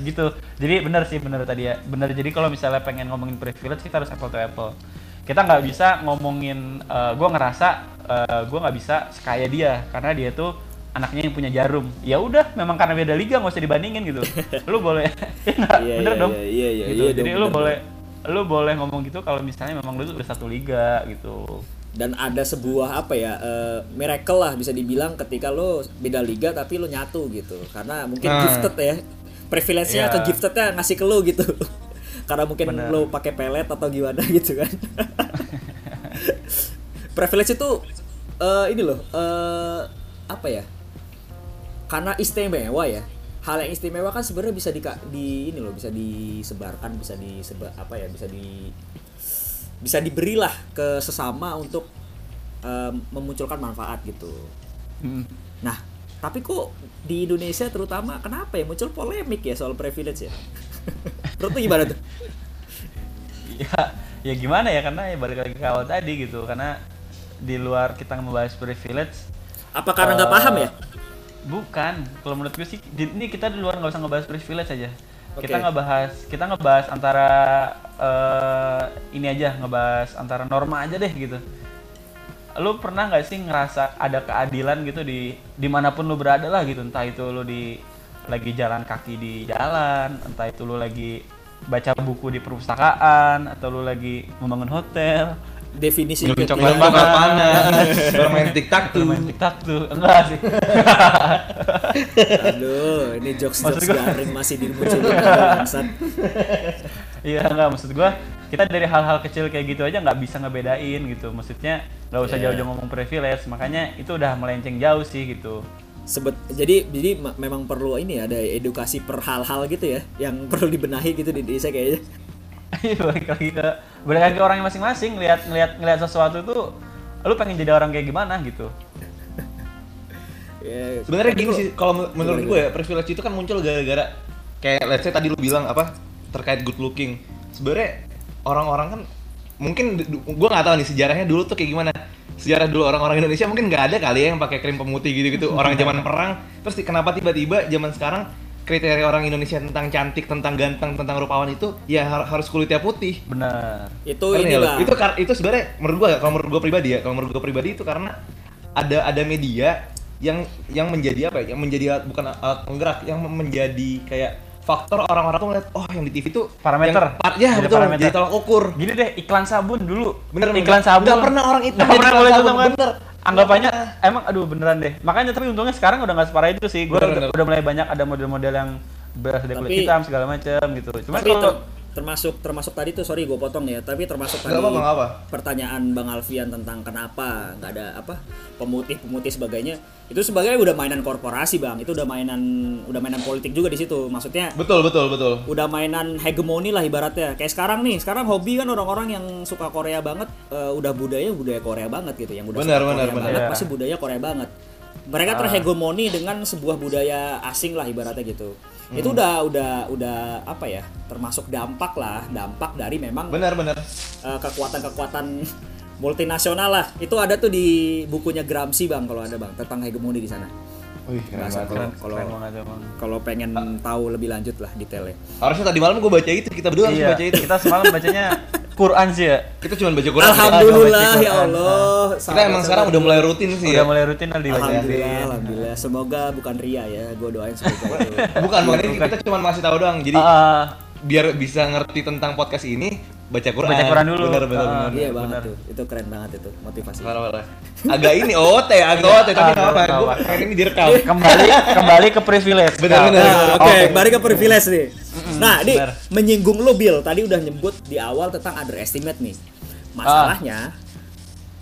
S1: <laughs>
S2: gitu. Jadi benar sih benar tadi ya. Benar jadi kalau misalnya pengen ngomongin privilege kita harus apple to apple. Kita nggak bisa ngomongin eh, gua ngerasa eh, gua nggak bisa sekaya dia karena dia tuh anaknya yang punya jarum ya udah memang karena beda liga nggak usah dibandingin gitu <laughs> lu boleh <laughs> ya bener
S1: iya,
S2: dong
S1: iya, iya, iya,
S2: Gitu.
S1: iya
S2: jadi
S1: dong,
S2: lu
S1: bener
S2: boleh lu boleh ngomong gitu kalau misalnya memang lu tuh udah satu liga gitu
S1: Dan ada sebuah apa ya eh, miracle lah bisa dibilang ketika lo beda liga tapi lo nyatu gitu. Karena mungkin
S3: Nah.
S1: gifted ya. privilege-nya
S2: Iya.
S1: ke giftednya ngasih ke lu gitu <laughs> karena mungkin
S2: Bener.
S1: lu pakai pelet atau gimana gitu kan privilege itu eh, ini loh eh, apa ya karena istimewa ya. Hal yang istimewa kan sebenarnya bisa di, di ini loh bisa disebarkan bisa disebar apa ya bisa di bisa diberilah ke sesama untuk em, memunculkan manfaat gitu.
S2: Hmm.
S1: nah tapi kok di Indonesia terutama kenapa ya muncul polemik ya soal privilege ya? <laughs> Menurut gimana tuh?
S2: Ya ya gimana ya karena ya balik lagi ke awal tadi gitu. Karena di luar kita membahas privilege
S1: apa karena nggak
S2: eh,
S1: paham ya
S2: bukan. Kalau menurut gue sih di- ini kita di luar nggak usah ngebahas privilege aja.
S1: Oke.
S2: kita ngebahas kita ngebahas antara eh, ini aja ngebahas antara norma aja deh gitu. Lu pernah nggak sih ngerasa ada keadilan gitu di di mana pun lu berada lah gitu? Entah itu lu di lagi jalan kaki di jalan entah itu lu lagi baca buku di perpustakaan atau lu lagi membangun hotel
S1: definisi
S3: Minum coklat bakal panas, <laughs> bermain tiktok tuh.
S2: bermain tiktok tuh. Enggak sih. <laughs>
S1: Aduh ini jokes jokes
S2: Maksud gua-
S1: garing masih dimunculin bangsat.
S2: Iya enggak. Maksud gua kita dari hal-hal kecil kayak gitu aja nggak bisa ngebedain gitu. Maksudnya nggak usah
S1: Iya.
S2: jauh-jauh ngomong privilege. Makanya itu udah melenceng jauh sih gitu.
S1: Sebet jadi jadi ma- memang perlu ini ya, ada edukasi per hal-hal gitu ya yang <laughs> perlu dibenahi gitu di Indonesia kayaknya
S2: balik lagi ke balik lagi ke orangnya masing-masing ngelihat ngelihat ngelihat sesuatu itu lu pengen jadi orang kayak gimana gitu
S1: Ya,
S3: Sebenarnya
S1: tapi
S3: gini sih, kalau men- menurut gue ya, privilege itu kan muncul gara-gara kayak let's say tadi lu bilang apa terkait good looking. Sebenarnya orang-orang kan mungkin gue nggak tahu nih sejarahnya dulu tuh kayak gimana. Sejarah dulu orang-orang Indonesia mungkin nggak ada kali ya yang pakai krim pemutih gitu-gitu. Orang <laughs> zaman perang, terus kenapa tiba-tiba zaman sekarang kriteria orang Indonesia tentang cantik, tentang ganteng, tentang rupawan itu ya har- harus kulitnya putih.
S2: benar
S1: itu ini lah
S3: Itu itu sebenarnya menurut gua kalau menurut gua pribadi ya, kalau menurut gua pribadi itu karena ada ada media yang yang menjadi apa ya? Yang menjadi alat- bukan alat penggerak, yang menjadi kayak faktor orang-orang tuh ngeliat oh yang di TV tuh
S2: Parameter.
S3: yang par- ya
S2: Jadi
S3: betul
S2: parameter.
S3: jadi tolak ukur
S2: gini deh iklan sabun dulu
S3: Bener, bener.
S2: iklan sabun
S3: Nggak pernah orang itu
S2: Nggak pernah
S3: iklan
S2: boleh kan?
S3: bener.
S2: Anggapannya emang aduh beneran deh. Makanya tapi untungnya sekarang udah nggak separah itu sih. Gue udah, udah mulai banyak ada model-model yang dari kulit hitam segala macam gitu. Cuman kalau
S1: termasuk termasuk tadi tuh sorry gue potong ya tapi termasuk tadi
S3: apa-apa, nggak apa.
S1: pertanyaan bang Alfian tentang kenapa nggak ada apa pemutih pemutih sebagainya itu sebagai udah mainan korporasi bang. Itu udah mainan udah mainan politik juga di situ. Maksudnya
S3: betul betul betul.
S1: udah mainan hegemoni lah ibaratnya. Kayak sekarang nih sekarang hobi kan orang-orang yang suka Korea banget eh, udah budaya budaya Korea banget gitu. Yang udah
S3: Benar,
S1: suka
S3: benar,
S1: Korea
S3: benar.
S1: banget
S2: Iya.
S1: pasti budaya Korea banget. Mereka terhegemoni dengan sebuah budaya asing lah ibaratnya gitu itu
S3: Hmm.
S1: udah udah udah apa ya termasuk dampak lah dampak dari memang
S3: benar benar.
S1: eh, kekuatan-kekuatan <laughs> multinasional lah. Itu ada tuh di bukunya Gramsci bang kalau ada bang tentang hegemoni di sana. Kalau kalau pengen tahu lebih lanjut lah detailnya.
S3: Harusnya tadi malam gua baca itu kita berdua harus
S2: iya
S3: baca itu.
S2: kita semalam bacanya <laughs> Quran sih ya?
S3: Kita cuma baca Quran.
S1: Alhamdulillah ya. Allah.
S3: kita emang sekarang udah mulai rutin sih
S2: udah
S3: ya
S2: mulai rutin dibacain
S1: Alhamdulillah, alhamdulillah. Semoga bukan ria ya. Gue doain semoga <laughs>
S3: bukan ini kita cuma masih tahu doang. Jadi
S2: Ah,
S3: biar bisa ngerti tentang podcast ini baca Quran.
S2: Baca Quran dulu.
S3: Benar benar
S2: Ah.
S3: benar.
S1: Iya
S2: benar.
S1: banget tuh. Itu keren banget itu motivasi.
S3: Parah parah. Agak ini OT, agak OT tapi
S2: Ah,
S3: nggak apa.
S2: nggak
S3: Gue
S2: apa.
S3: pengen ini direkam. <laughs>
S2: kembali kembali ke privilege
S3: Benar, benar.
S1: Nah, Oke, balik ke privilege nih. Nah,
S2: benar.
S1: menyinggung lo Bill. Tadi udah nyebut di awal tentang underestimate nih. Masalahnya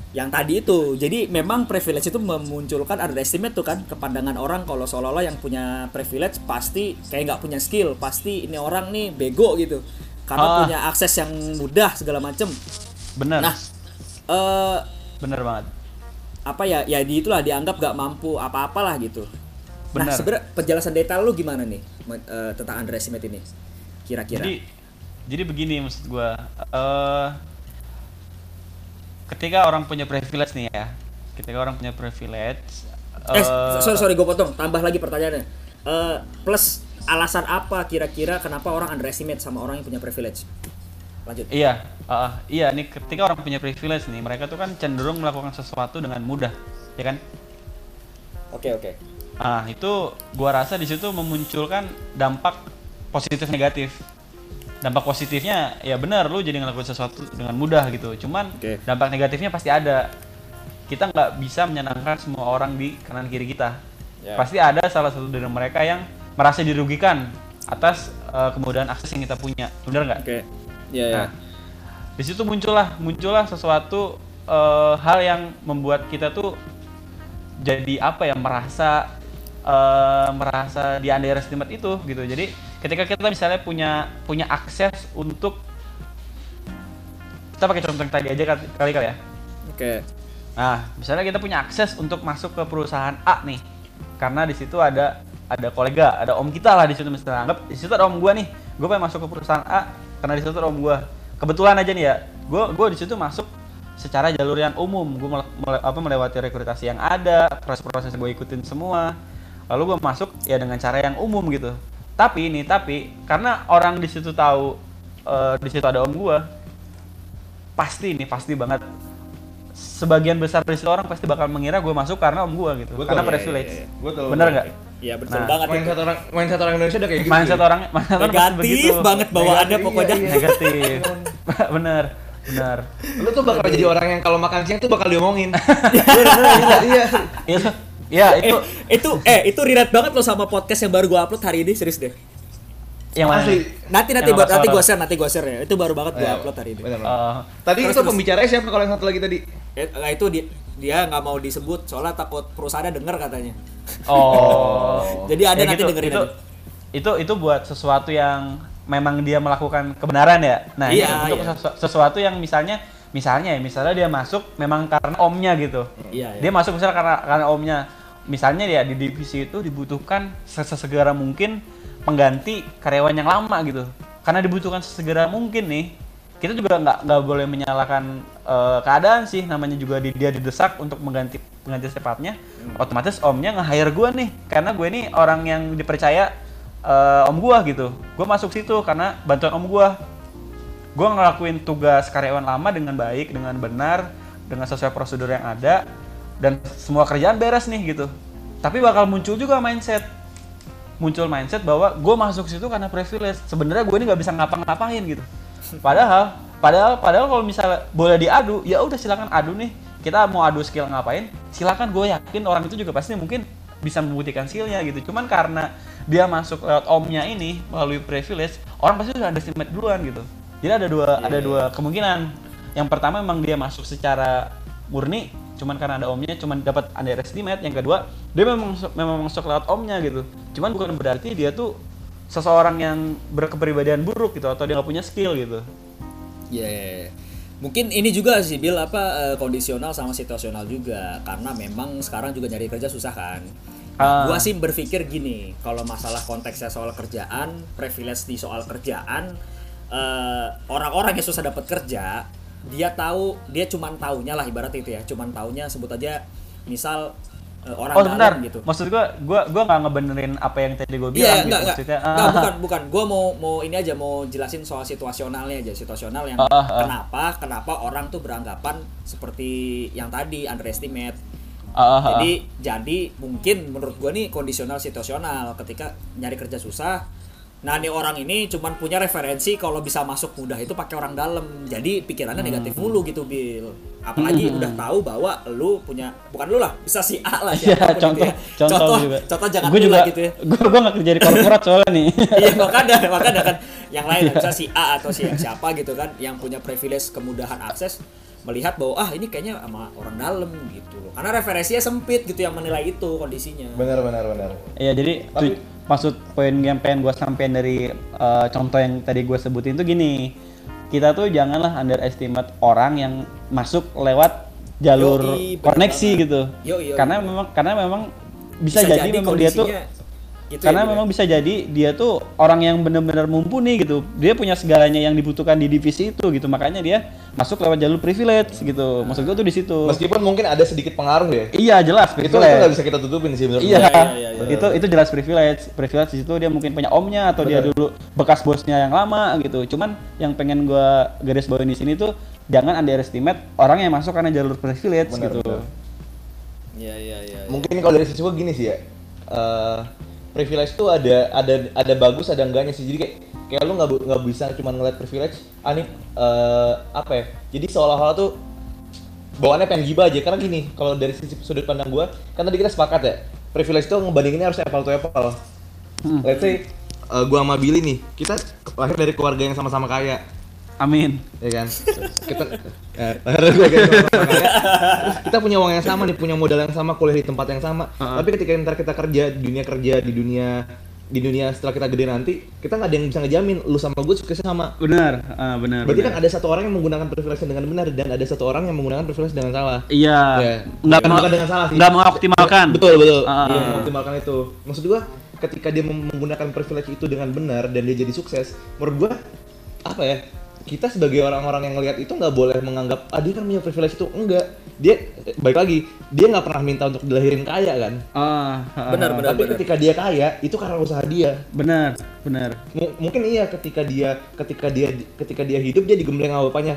S1: yang tadi itu, jadi memang privilege itu memunculkan underestimate tuh kan kepandangan orang kalau seolah-olah yang punya privilege pasti kayak nggak punya skill, pasti ini orang nih bego gitu, karena
S2: Ah.
S1: punya akses yang mudah segala macem.
S2: bener
S1: Nah, eh
S2: bener banget
S1: apa ya ya di itulah dianggap gak mampu apa-apalah gitu. Nah,
S2: Benar.
S1: sebenarnya penjelasan detail lu gimana nih eh, tentang underestimate ini? Kira-kira.
S2: Jadi jadi begini maksud gua eh ketika orang punya privilege nih ya, ketika orang punya privilege
S1: eh,
S2: eh,
S1: sorry sorry gue potong. Tambah lagi pertanyaannya. Eh, plus alasan apa kira-kira kenapa orang underestimate sama orang yang punya privilege? Lanjut.
S2: Iya, ah, iya nih ketika orang punya privilege nih, mereka tuh kan cenderung melakukan sesuatu dengan mudah, ya kan?
S1: Oke oke.
S2: Ah, itu gua rasa di situ memunculkan dampak positif negatif. Dampak positifnya ya benar lu jadi ngelakuin sesuatu dengan mudah gitu. Cuman
S1: Oke.
S2: dampak negatifnya pasti ada. Kita nggak bisa menyenangkan semua orang di kanan kiri kita.
S1: Ya.
S2: Pasti ada salah satu dari mereka yang merasa dirugikan atas eh, kemudahan akses yang kita punya bener nggak
S1: Oke. Iya ya.
S2: Nah, di situ muncullah muncullah sesuatu eh, hal yang membuat kita tuh jadi apa ya merasa eh, merasa di underestimate itu gitu. Jadi ketika kita misalnya punya punya akses untuk kita pakai contoh yang tadi aja kali kali ya.
S1: Oke.
S2: Nah, misalnya kita punya akses untuk masuk ke perusahaan A nih, karena di situ ada ada kolega, ada om kita lah di situ misalnya. Anggap di situ ada om gua nih, gua pengen masuk ke perusahaan A karena di situ ada om gua. Kebetulan aja nih ya, gua gua di situ masuk secara jalur yang umum, gua mele- mele- apa melewati rekrutasi yang ada, proses-proses gue ikutin semua. Lalu gua masuk ya dengan cara yang umum gitu. Tapi ini tapi karena orang di situ tahu eh, di situ ada om gua, pasti nih pasti banget sebagian besar dari orang pasti bakal mengira gue masuk karena om gue gitu
S3: Betul,
S2: karena
S3: iya,
S2: privilege
S1: iya, iya.
S3: Betul.
S2: bener nggak
S1: Iya betul
S2: Nah,
S1: banget itu.
S3: Mindset orang mindset orang Indonesia udah kayak gitu.
S2: mindset
S3: sih.
S2: orang mindset orang pasti
S1: Negatif
S2: begitu
S1: banget bawaannya
S3: Negatif,
S1: pokoknya.
S3: iya, iya.
S2: negatif <laughs> bener bener
S3: Lu tuh bakal jadi orang yang kalau makan siang tuh bakal diomongin. Bener, <laughs> bener, iya, iya.
S2: itu ya
S1: Eh,
S2: itu
S1: itu eh itu relate banget loh sama podcast yang baru gua upload hari ini serius deh.
S2: yang mana
S3: Asli.
S1: Nanti nanti buat nanti gua
S2: suara?
S1: share nanti gua share ya. Itu baru banget gua
S3: Iya,
S1: upload hari ini.
S3: bener, bener.
S2: Eh,
S3: Tadi
S1: Terus,
S3: itu pembicaranya siapa kalau yang satu lagi tadi?
S1: Eh, nah, itu dia dia nggak mau disebut soalnya takut perusahaannya denger katanya.
S2: oh <laughs>
S1: Jadi ada
S2: Ya
S1: nanti
S2: gitu,
S1: dengerin
S2: itu,
S1: aja.
S2: itu itu buat sesuatu yang memang dia melakukan kebenaran ya nah
S1: Iya,
S2: untuk
S1: iya.
S2: sesu- sesuatu yang misalnya misalnya ya misalnya dia masuk memang karena omnya gitu
S1: Iya, iya.
S2: dia masuk misalnya karena karena omnya misalnya ya di divisi itu dibutuhkan sesegera mungkin pengganti karyawan yang lama gitu karena dibutuhkan sesegera mungkin nih kita juga nggak nggak boleh menyalahkan eh, keadaan sih. Namanya juga di- dia didesak untuk mengganti pengganti secepatnya otomatis omnya nge-hire gue nih. Karena gue ini orang yang dipercaya eh, om gua gitu. Gue masuk situ karena bantuan om gua. Gue ngelakuin tugas karyawan lama dengan baik dengan benar dengan sesuai prosedur yang ada. Dan semua kerjaan beres nih gitu. Tapi bakal muncul juga mindset. Muncul mindset bahwa gue masuk situ karena privilege. Sebenarnya gue ini nggak bisa ngapa-ngapain gitu padahal padahal padahal kalau misalnya boleh diadu ya udah silakan adu nih. Kita mau adu skill ngapain silakan. Gue yakin orang itu juga pasti mungkin bisa membuktikan skillnya gitu. Cuman karena dia masuk lewat omnya ini melalui privilege orang pasti udah underestimate duluan gitu. Jadi ada dua ada dua kemungkinan. Yang pertama memang dia masuk secara murni cuman karena ada omnya cuman dapat underestimate. Yang kedua dia memang memang masuk lewat omnya gitu. Cuman bukan berarti dia tuh seseorang yang berkepribadian buruk gitu atau dia nggak punya skill gitu
S1: Ya, mungkin ini juga sih Bill apa eh, kondisional sama situasional juga karena memang sekarang juga nyari kerja susah kan.
S2: Ah.
S1: Gua sih berpikir gini, kalau masalah konteksnya soal kerjaan, privilege di soal kerjaan, eh, orang-orang yang susah dapat kerja, dia tahu, dia cuman taunya lah ibarat itu ya, cuman taunya sebut aja, misal orang
S2: oh
S1: dalam
S2: sebentar
S1: gitu.
S2: maksud gua gua gua nggak ngebenerin apa yang tadi gua bilang
S1: Iya,
S2: gitu
S1: enggak,
S2: maksudnya
S1: Enggak,
S2: ah,
S1: bukan, bukan. Gua mau mau ini aja mau jelasin soal situasionalnya aja, situasional yang
S2: ah, ah.
S1: kenapa kenapa orang tuh beranggapan seperti yang tadi underestimate.
S2: ah, ah.
S1: Jadi jadi mungkin menurut gua nih kondisional situasional ketika nyari kerja susah. Nah, nih orang ini cuman punya referensi kalau bisa masuk mudah itu pakai orang dalam. Jadi pikirannya negatif
S2: Hmm.
S1: mulu gitu, Bill. Apalagi udah tahu bahwa lu punya bukan lu lah, bisa si A lah <laughs>
S2: Iya,
S1: siapa pun gitu
S2: contoh,
S1: ya.
S2: contoh,
S1: contoh,
S2: juga.
S1: contoh jangan
S2: Gua
S1: lu
S2: juga,
S1: lah gitu ya. <laughs>
S2: Gue gue nggak kerja di korporat soalnya nih. <laughs>
S1: iya makanya makanya kan yang lain
S2: Iya.
S1: bisa si A atau si siapa gitu kan yang punya privilege kemudahan akses melihat bahwa ah ini kayaknya sama orang dalam gitu loh karena referensinya sempit gitu yang menilai itu kondisinya
S3: Benar benar benar.
S2: Iya jadi
S3: Tapi-
S2: maksud poin yang pengen gue sampein dari eh, contoh yang tadi gue sebutin tuh gini kita tuh janganlah underestimate orang yang masuk lewat jalur
S1: Yoi, bener
S2: koneksi
S1: banget.
S2: gitu
S1: Yoi, yoi.
S2: karena memang karena memang bisa, jadi, memang dia tuh karena
S1: ya, Bil,
S2: memang
S1: ya.
S2: bisa jadi dia tuh orang yang benar-benar mumpuni gitu dia punya segalanya yang dibutuhkan di divisi itu gitu makanya dia masuk lewat jalur privilege gitu maksud gue tuh di situ
S3: Meskipun mungkin ada sedikit pengaruh ya.
S2: iya jelas
S3: Itu itu
S2: privilege
S3: nggak bisa kita tutupin sih menurut
S2: Iya,
S3: gua.
S1: Iya, iya, iya,
S2: itu itu jelas privilege. Privilege di situ dia mungkin punya omnya atau dia dulu bekas bosnya yang lama gitu. Cuman yang pengen gua garis bawain di sini tuh jangan underestimate orang yang masuk karena jalur privilege
S3: Benar,
S2: gitu.
S3: benar.
S1: Iya iya iya. iya.
S3: Mungkin kalau dari sisi gua gini sih ya. eh, privilege tuh ada ada ada bagus ada enggaknya sih. Jadi kayak kayak lu nggak nggak bisa cuma ngeliat privilege. Ah nih eh, apa ya? Jadi seolah-olah tuh bawaannya pengen gibah aja karena gini kalau dari sisi sudut pandang gua kan tadi kita sepakat ya privilege tuh ngebandinginnya harus apple to apple
S2: Hmm.
S3: let's say eh, gua sama Billy nih, kita lahir dari keluarga yang sama-sama kaya,
S2: Amin.
S3: ya kan? kita eh. Terus kita punya uang yang sama nih, punya modal yang sama, kuliah di tempat yang sama.
S2: Uh-uh.
S3: Tapi ketika ntar kita kerja di dunia kerja di dunia di dunia setelah kita gede nanti, kita nggak ada yang bisa ngejamin lu sama gue suksesnya sama.
S2: Benar, ah, benar.
S3: Berarti
S2: benar.
S3: kan ada satu orang yang menggunakan privilege dengan benar dan ada satu orang yang menggunakan privilege dengan salah.
S2: Iya.
S3: Ya.
S2: Nggak
S3: bukan dengan salah sih.
S2: nggak mengoptimalkan.
S3: Betul betul.
S2: Ah,
S3: Dia
S2: ah.
S3: mengoptimalkan itu. Maksud gua ketika dia menggunakan privilege itu dengan benar dan dia jadi sukses, menurut gua apa ya? Kita sebagai orang-orang yang ngelihat itu nggak boleh menganggap ah dia kan punya privilege itu enggak. Dia eh, baik lagi, dia nggak pernah minta untuk dilahirin kaya kan.
S2: Ah, ah,
S1: Benar,
S2: ah.
S1: benar.
S3: Tapi ketika dia kaya itu karena usaha dia.
S2: Benar, benar.
S3: M- mungkin iya ketika dia ketika dia ketika dia hidup dia digembleng sama bapaknya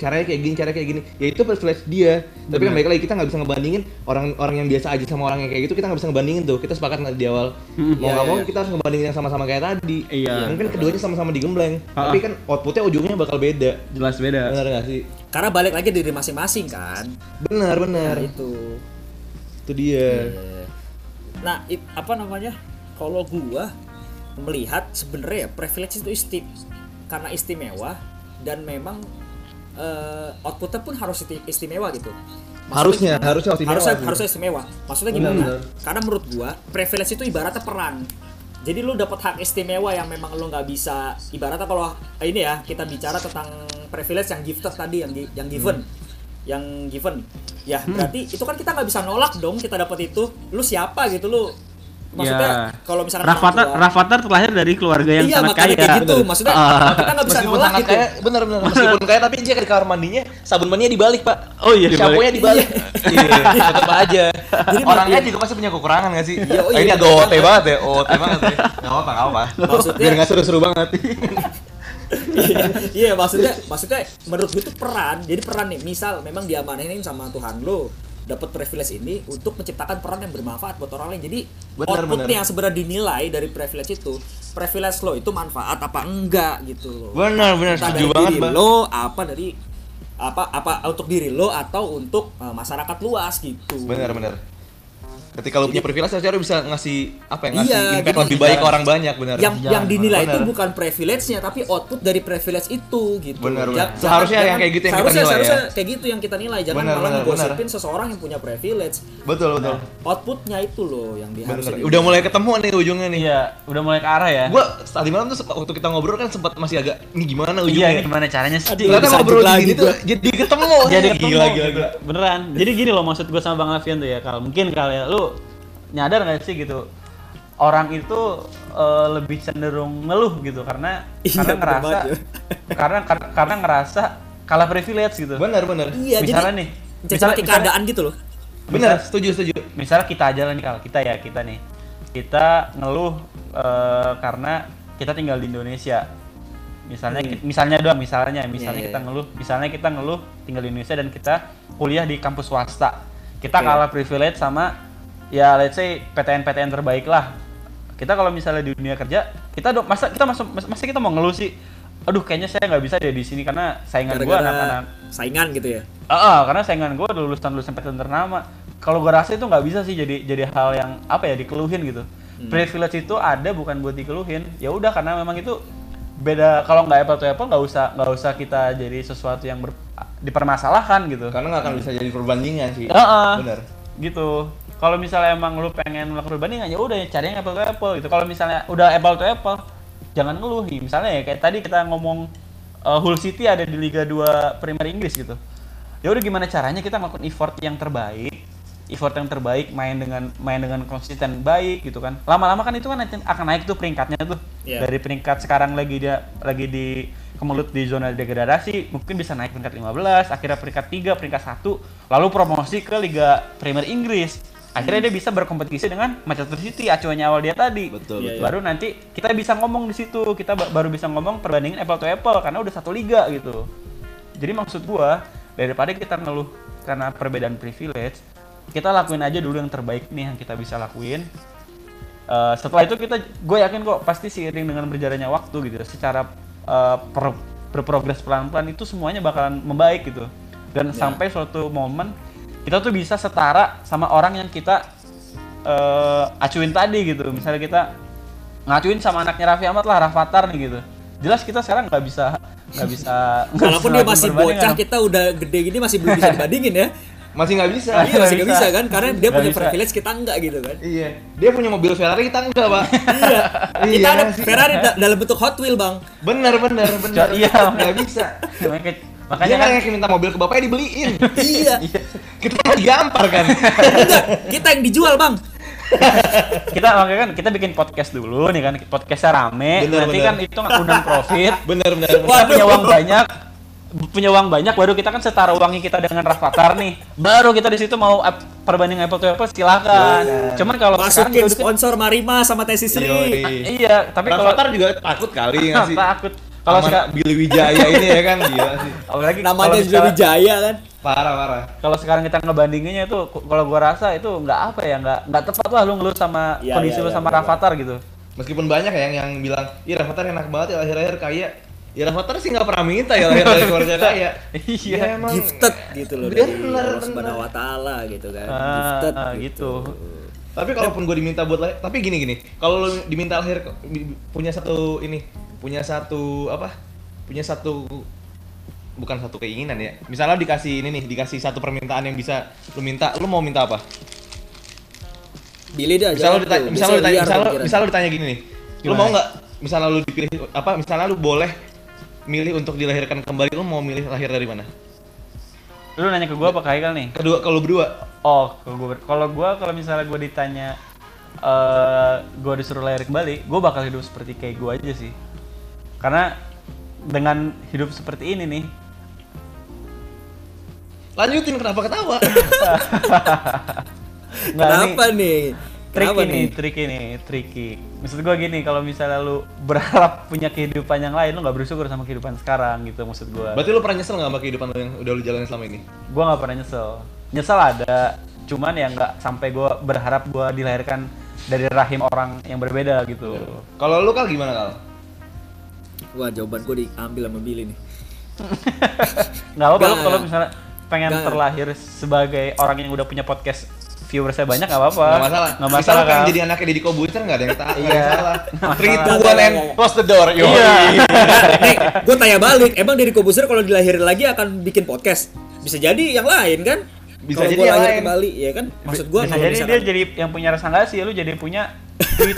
S3: caranya kayak gini caranya kayak gini ya itu privilege dia tapi kan balik lagi kita nggak bisa ngebandingin orang orang yang biasa aja sama orang yang kayak gitu kita nggak bisa ngebandingin tuh kita sepakat di awal mau
S1: Iya,
S3: nggak mau
S1: iya.
S3: kita harus ngebandingin yang sama-sama kayak tadi
S2: Iya.
S3: mungkin keduanya sama-sama digembleng
S2: Ah.
S3: tapi kan outputnya ujungnya bakal beda
S2: Jelas beda.
S3: benar nggak sih
S1: Karena balik lagi diri masing-masing kan.
S3: benar benar
S1: Nah, itu.
S3: itu dia
S1: Iya. Nah, it- apa namanya? Kalau gua melihat sebenarnya ya privilege itu isti karena istimewa dan memang eh, outputnya pun harus isti- istimewa gitu.
S3: Harusnya,
S1: gimana?
S3: harusnya istimewa
S1: Harusnya, harusnya istimewa. Maksudnya
S3: Benar,
S1: gimana?
S3: benar.
S1: Karena menurut gua privilege itu ibaratnya peran. Jadi lu dapat hak istimewa yang memang lu nggak bisa ibaratnya kalau ini ya kita bicara tentang privilege yang gifted tadi yang yang given.
S3: Hmm.
S1: Yang given. Ya, berarti itu kan kita nggak bisa nolak dong kita dapat itu. Lu siapa gitu lu? Maksudnya
S2: Ya.
S1: kalau misalkan
S2: Rafathar
S1: tua-
S2: Rafathar terlahir dari keluarga yang
S1: iya,
S2: sangat
S1: makanya
S2: kaya.
S1: kayak gitu.
S3: Bener.
S1: Maksudnya
S2: Ah.
S1: kita nggak bisa nolak
S3: sangat
S1: gitu.
S3: kaya bener bener meskipun kaya tapi dia di kamar mandinya sabun mandinya dibalik pak
S2: Oh iya, dibalik.
S3: shampoo-nya dibalik iya <laughs> tetap aja
S1: Jadi
S3: orangnya
S1: iya.
S3: juga pasti punya kekurangan gak sih
S1: Iya, oh iya,
S3: ini agak OT
S1: banget.
S3: banget ya OT banget ya nggak apa nggak apa
S1: Maksudnya-
S3: biar nggak seru-seru banget
S1: Iya, iya maksudnya maksudnya menurut gue itu peran. Jadi peran nih, misal memang diamanahin sama Tuhan lo dapat privilege ini untuk menciptakan peran yang bermanfaat buat orang lain. Jadi
S3: Benar,
S1: output
S3: benar.
S1: yang sebenarnya dinilai dari privilege itu, privilege lo itu manfaat apa enggak gitu loh.
S3: benar benar setuju banget
S1: diri
S3: bang
S1: lo, apa dari apa apa untuk diri lo atau untuk eh, masyarakat luas gitu.
S3: benar benar ketika lu punya privilege harusnya lu bisa ngasih apa ya ngasih
S1: Iya,
S3: impact lebih baik ke orang banyak benar
S1: yang yang dinilai itu
S3: Benar.
S1: bukan privilege-nya tapi output dari privilege itu gitu.
S3: Benar. Seharusnya yang kayak gitu yang kita
S1: seharusnya,
S3: nilai ya.
S1: seharusnya kayak gitu yang kita nilai. Jangan
S3: Benar,
S1: malah ngegosipin seseorang yang punya privilege.
S3: betul betul
S1: Outputnya itu loh yang
S3: benar
S1: diharuskan.
S3: udah mulai ketemu nih ujungnya nih
S2: Iya, udah mulai ke arah ya.
S3: gua tadi malam tuh waktu kita ngobrol kan sempat masih agak ini gimana
S2: Iya,
S3: ujungnya
S2: gimana caranya sih?
S3: Ternyata ngobrol
S1: lagi
S3: gini tuh
S1: gua.
S3: jadi ketemu
S2: jadi ketemu
S3: gila gila
S2: gitu.
S3: gila
S2: beneran jadi gini loh maksud gue sama bang Alfian tuh ya kalau mungkin kali ya lu nyadar nggak sih gitu orang itu eh, lebih cenderung ngeluh gitu karena
S1: Iya,
S2: karena ngerasa
S1: ya.
S2: karena kar- karena ngerasa kalah privilege gitu
S3: benar benar
S1: Iya,
S2: misalnya
S1: jadi
S2: nih
S1: jadi
S2: misalnya, misalnya,
S1: keadaan gitu loh.
S3: benar setuju setuju
S2: misalnya kita aja lah nih kalau kita ya kita nih kita ngeluh eh, karena kita tinggal di Indonesia misalnya
S1: Hmm.
S2: misalnya doang misalnya misalnya
S1: Iya,
S2: kita
S1: iya.
S2: ngeluh misalnya kita ngeluh tinggal di Indonesia dan kita kuliah di kampus swasta kita
S1: Oke.
S2: kalah privilege sama ya let's say PTN-PTN terbaik lah kita kalau misalnya di dunia kerja kita do, masa kita masuk masa masa kita mau ngeluh sih aduh kayaknya saya nggak bisa deh di sini karena saingan gua anak-anak
S1: saingan gitu ya.
S2: Ah, ah, karena saingan gue lulusan lulusan PTN ternama. Kalau gue rasa itu nggak bisa sih jadi jadi hal yang apa ya dikeluhin gitu. Privilege itu ada bukan buat dikeluhin. Ya udah karena memang itu beda. Kalau nggak apple to apple nggak usah nggak usah kita jadi sesuatu yang ber- dipermasalahkan gitu.
S3: karena nggak akan bisa jadi perbandingan sih
S2: Ah, ah.
S3: benar
S2: Gitu. Kalau misalnya emang lu pengen melakukan perbandingan ya udah cari yang apple to apple gitu. Kalau misalnya udah apple to apple jangan ngeluh. Misalnya ya kayak tadi kita ngomong uh, Hull City ada di Liga 2 Premier Inggris gitu. Ya udah gimana caranya kita melakukan effort yang terbaik, effort yang terbaik main dengan main dengan konsisten baik gitu kan. Lama-lama kan itu kan akan naik tuh peringkatnya tuh.
S1: Iya.
S2: Dari peringkat sekarang lagi dia lagi di kemelut di zona degradasi, mungkin bisa naik peringkat 15, akhirnya peringkat 3, peringkat 1, lalu promosi ke Liga Premier Inggris. Akhirnya dia bisa berkompetisi dengan Manchester City, acuannya awal dia tadi.
S3: Betul,
S1: Iya, betul.
S2: Baru nanti kita bisa ngomong di situ, kita ba- baru bisa ngomong perbandingan apple to apple karena udah satu liga gitu. Jadi maksud gua daripada kita ngeluh karena perbedaan privilege, kita lakuin aja dulu yang terbaik nih yang kita bisa lakuin. Eh, setelah itu kita, gue yakin kok pasti seiring dengan berjalannya waktu gitu, secara eh, per- berprogres pelan-pelan itu semuanya bakalan membaik gitu. Dan sampai suatu momen kita tuh bisa setara sama orang yang kita eh, acuin tadi gitu. Misalnya kita ngacuin sama anaknya Raffi Ahmad lah Rafathar nih gitu jelas kita sekarang nggak bisa nggak bisa <laughs>
S1: Walaupun dia masih bocah, kita udah gede gini masih belum bisa <laughs> dibandingin ya.
S3: Masih nggak bisa.
S1: Iya masih nggak
S2: bisa.
S1: bisa kan, karena dia
S2: Nggak
S1: punya
S2: bisa.
S1: privilege kita enggak gitu kan.
S3: Iya. Dia punya mobil Ferrari kita enggak, Pak.
S1: Iya. <laughs> Kita
S3: Iya
S1: ada
S3: sih.
S1: Ferrari da- dalam bentuk Hot Wheel bang.
S3: Bener bener bener.
S2: Cok, iya.
S3: Nggak bisa.
S2: Makanya
S3: kan yang minta mobil ke bapaknya dibeliin. <laughs>
S1: iya.
S3: Kita lagi gampar kan. <laughs>
S1: Enggak, kita yang dijual bang. <laughs>
S2: kita makanya kan kita bikin podcast dulu nih kan podcastnya rame
S3: Bener,
S2: nanti
S3: bener.
S2: kan itu undang profit
S3: Bener bener. bener.
S2: kita punya uang banyak punya uang banyak baru kita kan setara uangnya kita dengan Rafathar nih baru kita di situ mau ap- perbanding apple to apple silakan cuman kalau sekarang
S1: Masukin
S2: udah-
S1: sponsor Marima sama Teh Sisri.
S3: Yoi.
S2: iya tapi kalau
S3: Rafathar juga takut kali ngasih.
S2: takut kalau sekarang
S3: Billy Wijaya ini ya kan gila sih.
S2: apalagi
S1: Namanya juga
S2: sekarang-
S1: Wijaya kan.
S3: Parah parah.
S2: kalau sekarang kita ngebandinginnya itu kalau gua rasa itu nggak apa ya nggak nggak tepat lah lu ngeluh sama
S1: Iya,
S2: kondisi
S1: iya,
S2: lu
S1: iya,
S2: sama
S1: bener,
S2: Rafathar gitu
S3: Meskipun banyak ya yang yang bilang, "Ih, Rafathar enak banget ya lahir-lahir kaya." Ya Rafathar sih nggak pernah minta ya lahir dari keluarga <laughs> kaya.
S2: Iya.
S3: Ya, emang
S1: Gifted gitu loh
S3: Bener,
S1: dari Allah
S3: bener.
S1: Subhanahu wa taala gitu kan.
S2: Ah,
S1: Gifted
S2: ah, gitu.
S3: Tapi kalaupun gue diminta buat lahir, tapi gini gini, kalau lu diminta lahir punya satu ini, punya satu apa? Punya satu bukan satu keinginan ya. Misalnya dikasih ini nih, dikasih satu permintaan yang bisa lu minta, lu mau minta apa?
S1: Billy dah
S3: Misal lu
S1: jawab
S3: ditanya,
S1: tuh.
S3: misal lu
S1: Biasanya
S3: ditanya,
S1: liar
S3: misal, lu-
S1: pemikiran.
S3: misal lu ditanya gini nih. Lu mau nggak misalnya lu dipilih apa? Misalnya lu boleh milih untuk dilahirkan kembali, lu mau milih lahir dari mana?
S2: lu nanya ke gua apa ke Haikal nih
S3: Kedua kalau berdua.
S2: Oh, kalau gua kalau gua kalau misalnya gua ditanya eh gua disuruh lahir kembali, gua bakal hidup seperti kayak gua aja sih. Karena dengan hidup seperti ini nih,
S3: Lanjutin kenapa ketawa? <laughs>
S2: nggak
S1: Kenapa nih?
S2: Tricky
S1: Kenapa
S2: nih, tricky nih, tricky. Maksud gua gini, kalau misalnya lu berharap punya kehidupan yang lain, lu nggak bersyukur sama kehidupan sekarang gitu maksud gua.
S3: Berarti lu pernah nyesel nggak sama kehidupan lu yang udah lu jalanin selama ini?
S2: Gua nggak pernah nyesel. Nyesel ada, cuman ya nggak sampai gua berharap gua dilahirkan dari rahim orang yang berbeda gitu.
S3: Kalau lu kal gimana kal?
S1: Wah jawaban gue diambil sama Billy nih. <laughs>
S2: nggak apa-apa kalau misalnya pengen
S1: Nggak.
S2: terlahir sebagai orang yang udah punya podcast viewersnya banyak nggak apa-apa
S3: Nggak masalah.
S2: nggak
S3: Misal
S2: masalah kan
S3: jadi anaknya Deddy Kobuser nggak ada yang ada
S2: Iya. <laughs>
S3: Three, two, one, and close the door. Yo.
S2: Iya. <laughs>
S1: Nih, gue tanya balik. Emang dari Kobuser kalau dilahirin lagi akan bikin podcast? Bisa jadi yang lain kan?
S3: Bisa
S1: Kalau
S3: jadi
S1: gua
S3: yang
S1: lahir
S3: lain.
S1: kembali, ya kan? Maksud gue
S2: bisa jadi dia jadi yang punya rasa nggak sih lu jadi punya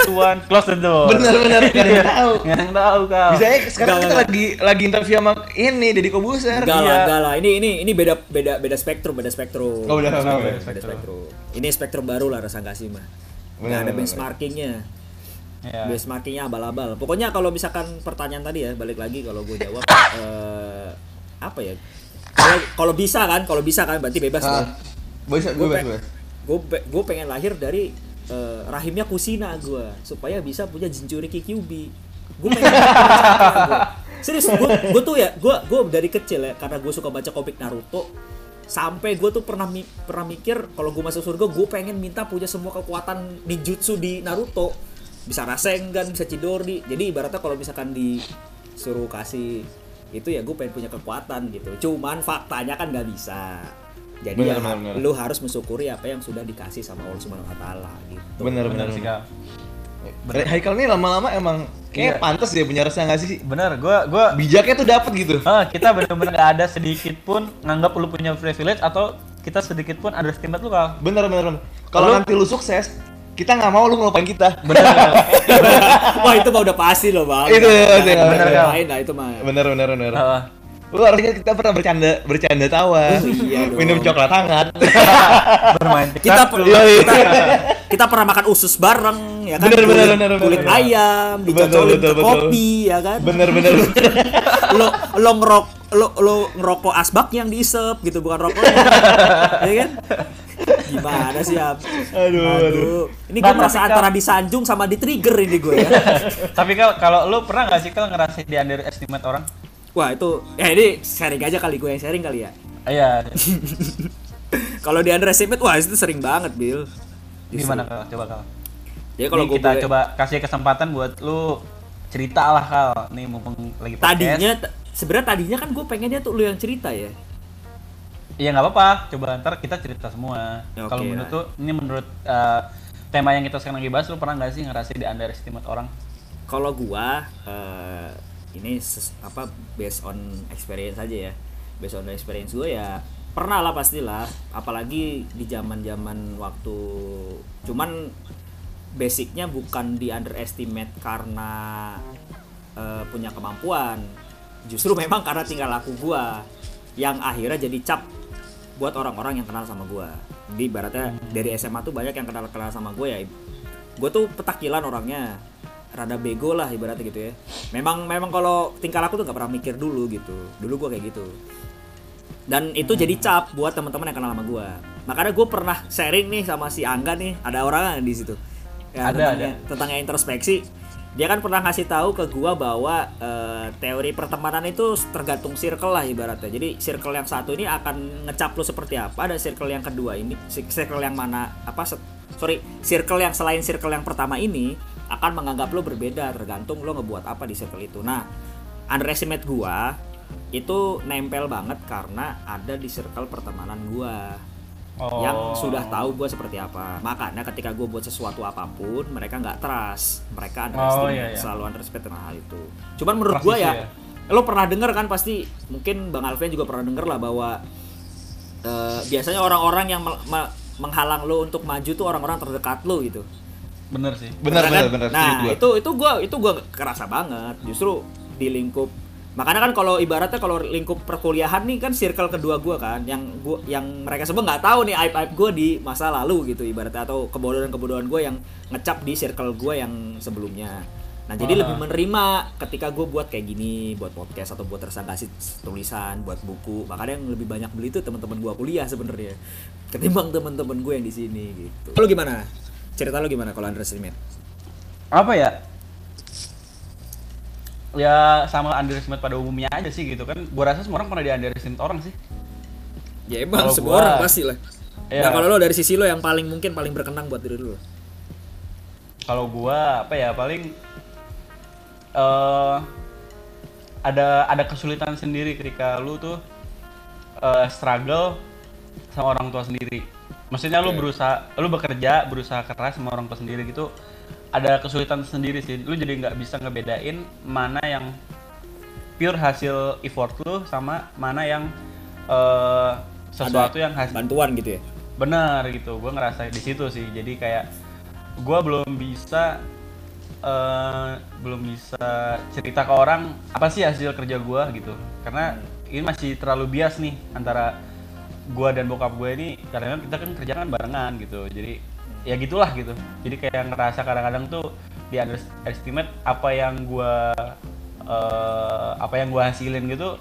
S2: one close the door
S3: Bener bener nggak ada yang <laughs> tahu.
S2: nggak ada yang tahu kau
S3: Bisa ya sekarang
S1: Nggak,
S3: kita lagi lagi interview sama ini Deddy Kobuser.
S1: Enggak lah,
S2: Iya.
S1: enggak lah. Ini ini ini beda beda beda spektrum, beda spektrum.
S3: Oh, udah,
S1: beda
S3: udah,
S1: spektrum,
S3: udah.
S1: beda spektrum. Ini spektrum baru lah rasa nggak sih mah. Nggak ada benchmarkingnya.
S2: ya.
S1: Benchmarkingnya abal-abal. Pokoknya kalau misalkan pertanyaan tadi ya, balik lagi kalau gue jawab <laughs> eh, apa ya? Kalau- Kalau bisa kan, kalau bisa kan berarti bebas
S3: Ah,
S1: dong.
S3: bisa
S1: Gue
S3: bebas bebas.
S1: gue pengen lahir dari eh, rahimnya Kusina gue supaya bisa punya Jinchuri Kyubi. Gue pengen gua. serius gue gue tuh ya gue gue dari kecil ya karena gue suka baca komik Naruto sampai gue tuh pernah mi- pernah mikir kalau gue masuk surga gue pengen minta punya semua kekuatan ninjutsu di Naruto bisa Rasengan bisa Chidori jadi ibaratnya kalau misalkan disuruh kasih itu ya gue pengen punya kekuatan gitu cuman faktanya kan nggak bisa jadi
S3: Bener,
S1: ya
S3: bener, bener.
S1: lu harus mensyukuri apa yang sudah dikasih sama Allah Subhanahu wa taala gitu.
S3: Bener
S2: bener
S3: bener.
S2: sih kau
S3: bener. Haikal nih lama-lama emang kayak
S2: Iya.
S3: pantas ya punya rasa nggak sih?
S2: bener gua gua
S3: Bijaknya tuh dapet gitu.
S2: Ah, kita bener-bener nggak ada sedikit pun nganggap lu punya privilege atau kita sedikit pun ada estimate lu kal
S3: Bener bener. bener. Kalau
S2: Lu-
S3: nanti lu sukses, kita nggak mau lu ngelupain kita.
S2: bener <laughs>
S1: Wah, itu mah udah pasti loh, Bang.
S3: Itu,
S1: Jangan
S3: itu,
S1: bener
S2: bener,
S1: main lah itu mah.
S3: Bener bener bener.
S2: Ah,
S3: Lu harusnya kita pernah bercanda bercanda tawa,
S1: iya dong.
S3: minum coklat hangat. <laughs>
S2: bermain
S1: Kita,
S2: dulu.
S1: kita kita pernah makan usus bareng ya kan.
S3: Bener, bener,
S1: kulit,
S3: bener, bener,
S1: kulit
S3: bener.
S1: ayam, dicocolin ke
S3: betul.
S1: kopi ya kan.
S3: bener bener. <laughs>
S1: lo lo ngerok lo lo ngerokok asbak yang diisep gitu bukan rokok. ya kan? Gimana sih, Ap?
S3: Aduh, aduh.
S1: Ini gue
S2: Bahkan
S1: merasa
S2: ketika-
S1: antara disanjung sama di trigger ini gue ya. <laughs>
S2: tapi kal kalau lu pernah nggak sih kal ngerasain di underestimate orang
S1: Wah itu, ya ini sharing aja kali gue yang sharing kali ya.
S2: Iya <laughs>
S1: Kalau di underestimate, wah itu sering banget, Bill. Justru.
S2: gimana kal coba kal
S1: Ya kalau gue
S2: kita
S1: boleh-
S2: coba kasih kesempatan buat lu cerita lah kal nih mumpung lagi podcast
S1: tadinya sebenarnya tadinya kan gue pengennya tuh lu yang cerita ya.
S2: Iya nggak apa-apa, coba ntar kita cerita semua.
S1: Ya,
S2: Kalau
S1: oke
S2: menurut tuh, ini menurut eh, tema yang kita sekarang lagi bahas, lu pernah nggak sih ngerasain di underestimate orang?
S1: kalau gua eh, ini ses- apa based on experience aja ya. Based on experience gua ya pernah lah pastilah. Apalagi di zaman zaman waktu cuman basicnya bukan di underestimate karena eh, punya kemampuan. Justru <laughs> memang karena tingkah laku gua yang akhirnya jadi cap buat orang-orang yang kenal sama gua. Di ibaratnya dari SMA tuh banyak yang kenal kenal sama gue ya. Gue tuh petakilan orangnya rada bego lah ibaratnya gitu ya. Memang memang kalau tingkah laku tuh nggak pernah mikir dulu gitu. Dulu gue kayak gitu. Dan itu jadi cap buat teman-teman yang kenal sama gue makanya gue pernah sharing nih sama si Angga nih ada orang di situ. Ya,
S2: Ada,
S1: tentang, tentang yang introspeksi dia kan pernah ngasih tahu ke gua bahwa eh, teori pertemanan itu tergantung circle lah ibaratnya. Jadi circle yang satu ini akan ngecap lu seperti apa dan circle yang kedua ini circle yang mana apa sorry circle yang selain circle yang pertama ini akan menganggap lo berbeda tergantung lo ngebuat apa di circle itu. Nah underestimate gua itu nempel banget karena ada di circle pertemanan gua
S2: Oh.
S1: yang sudah tahu gue seperti apa makanya ketika gue buat sesuatu apa pun mereka nggak trust mereka underestimate
S2: iya, iya.
S1: selalu underestimate tentang hal itu cuman menurut gue
S2: issue
S1: ya, lo pernah denger kan pasti mungkin bang Alvin juga pernah denger lah bahwa eh, biasanya orang-orang yang menghalang lo untuk maju tuh orang-orang terdekat lo gitu
S2: bener sih
S3: Bener
S1: Bener
S3: bener
S1: kan?
S3: bener.
S1: Nah,
S3: setuju gua.
S1: itu itu gua itu gua kerasa banget. Justru di lingkup makanya kan kalau ibaratnya kalau lingkup perkuliahan nih kan circle kedua gua kan yang gua yang mereka semua nggak tahu nih aib aib gua di masa lalu gitu ibaratnya atau kebodohan kebodohan gua yang ngecap di circle gua yang sebelumnya. Nah jadi
S2: Wah.
S1: lebih menerima ketika gue buat kayak gini buat podcast atau buat tersangkasi tulisan buat buku. Makanya yang lebih banyak beli itu teman-teman gua kuliah sebenarnya ketimbang teman-teman gue yang di sini gitu. Lu gimana? Cerita lu gimana kalau underestimate
S2: apa ya ya sama underestimate pada umumnya aja sih gitu kan gua rasa semua orang pernah di underestimate orang sih
S1: Ya emang
S2: Kalau
S1: semua
S2: gua-
S1: orang pasti lah.
S2: Iya.
S1: Nah kalau lo dari sisi lo yang paling mungkin paling berkenang buat diri lo.
S2: kalau gua apa ya paling eh ada ada kesulitan sendiri ketika lu tuh eh, struggle sama orang tua sendiri maksudnya lu
S1: Oke.
S2: berusaha lu bekerja berusaha keras sama orang tua sendiri gitu ada kesulitan sendiri sih. Lu jadi nggak bisa ngebedain mana yang pure hasil effort lu sama mana yang eh, sesuatu
S1: Ada
S2: yang hasil
S1: bantuan gitu ya.
S2: benar gitu. Gue ngerasa di situ sih. Jadi kayak gue belum bisa eh, belum bisa cerita ke orang apa sih hasil kerja gue gitu. Karena ini masih terlalu bias nih antara gue dan bokap gue ini. Karena kita kan kerja kan barengan gitu. Jadi ya gitulah gitu jadi kayak ngerasa kadang-kadang tuh di underestimate apa yang gue eh, apa yang gue hasilin gitu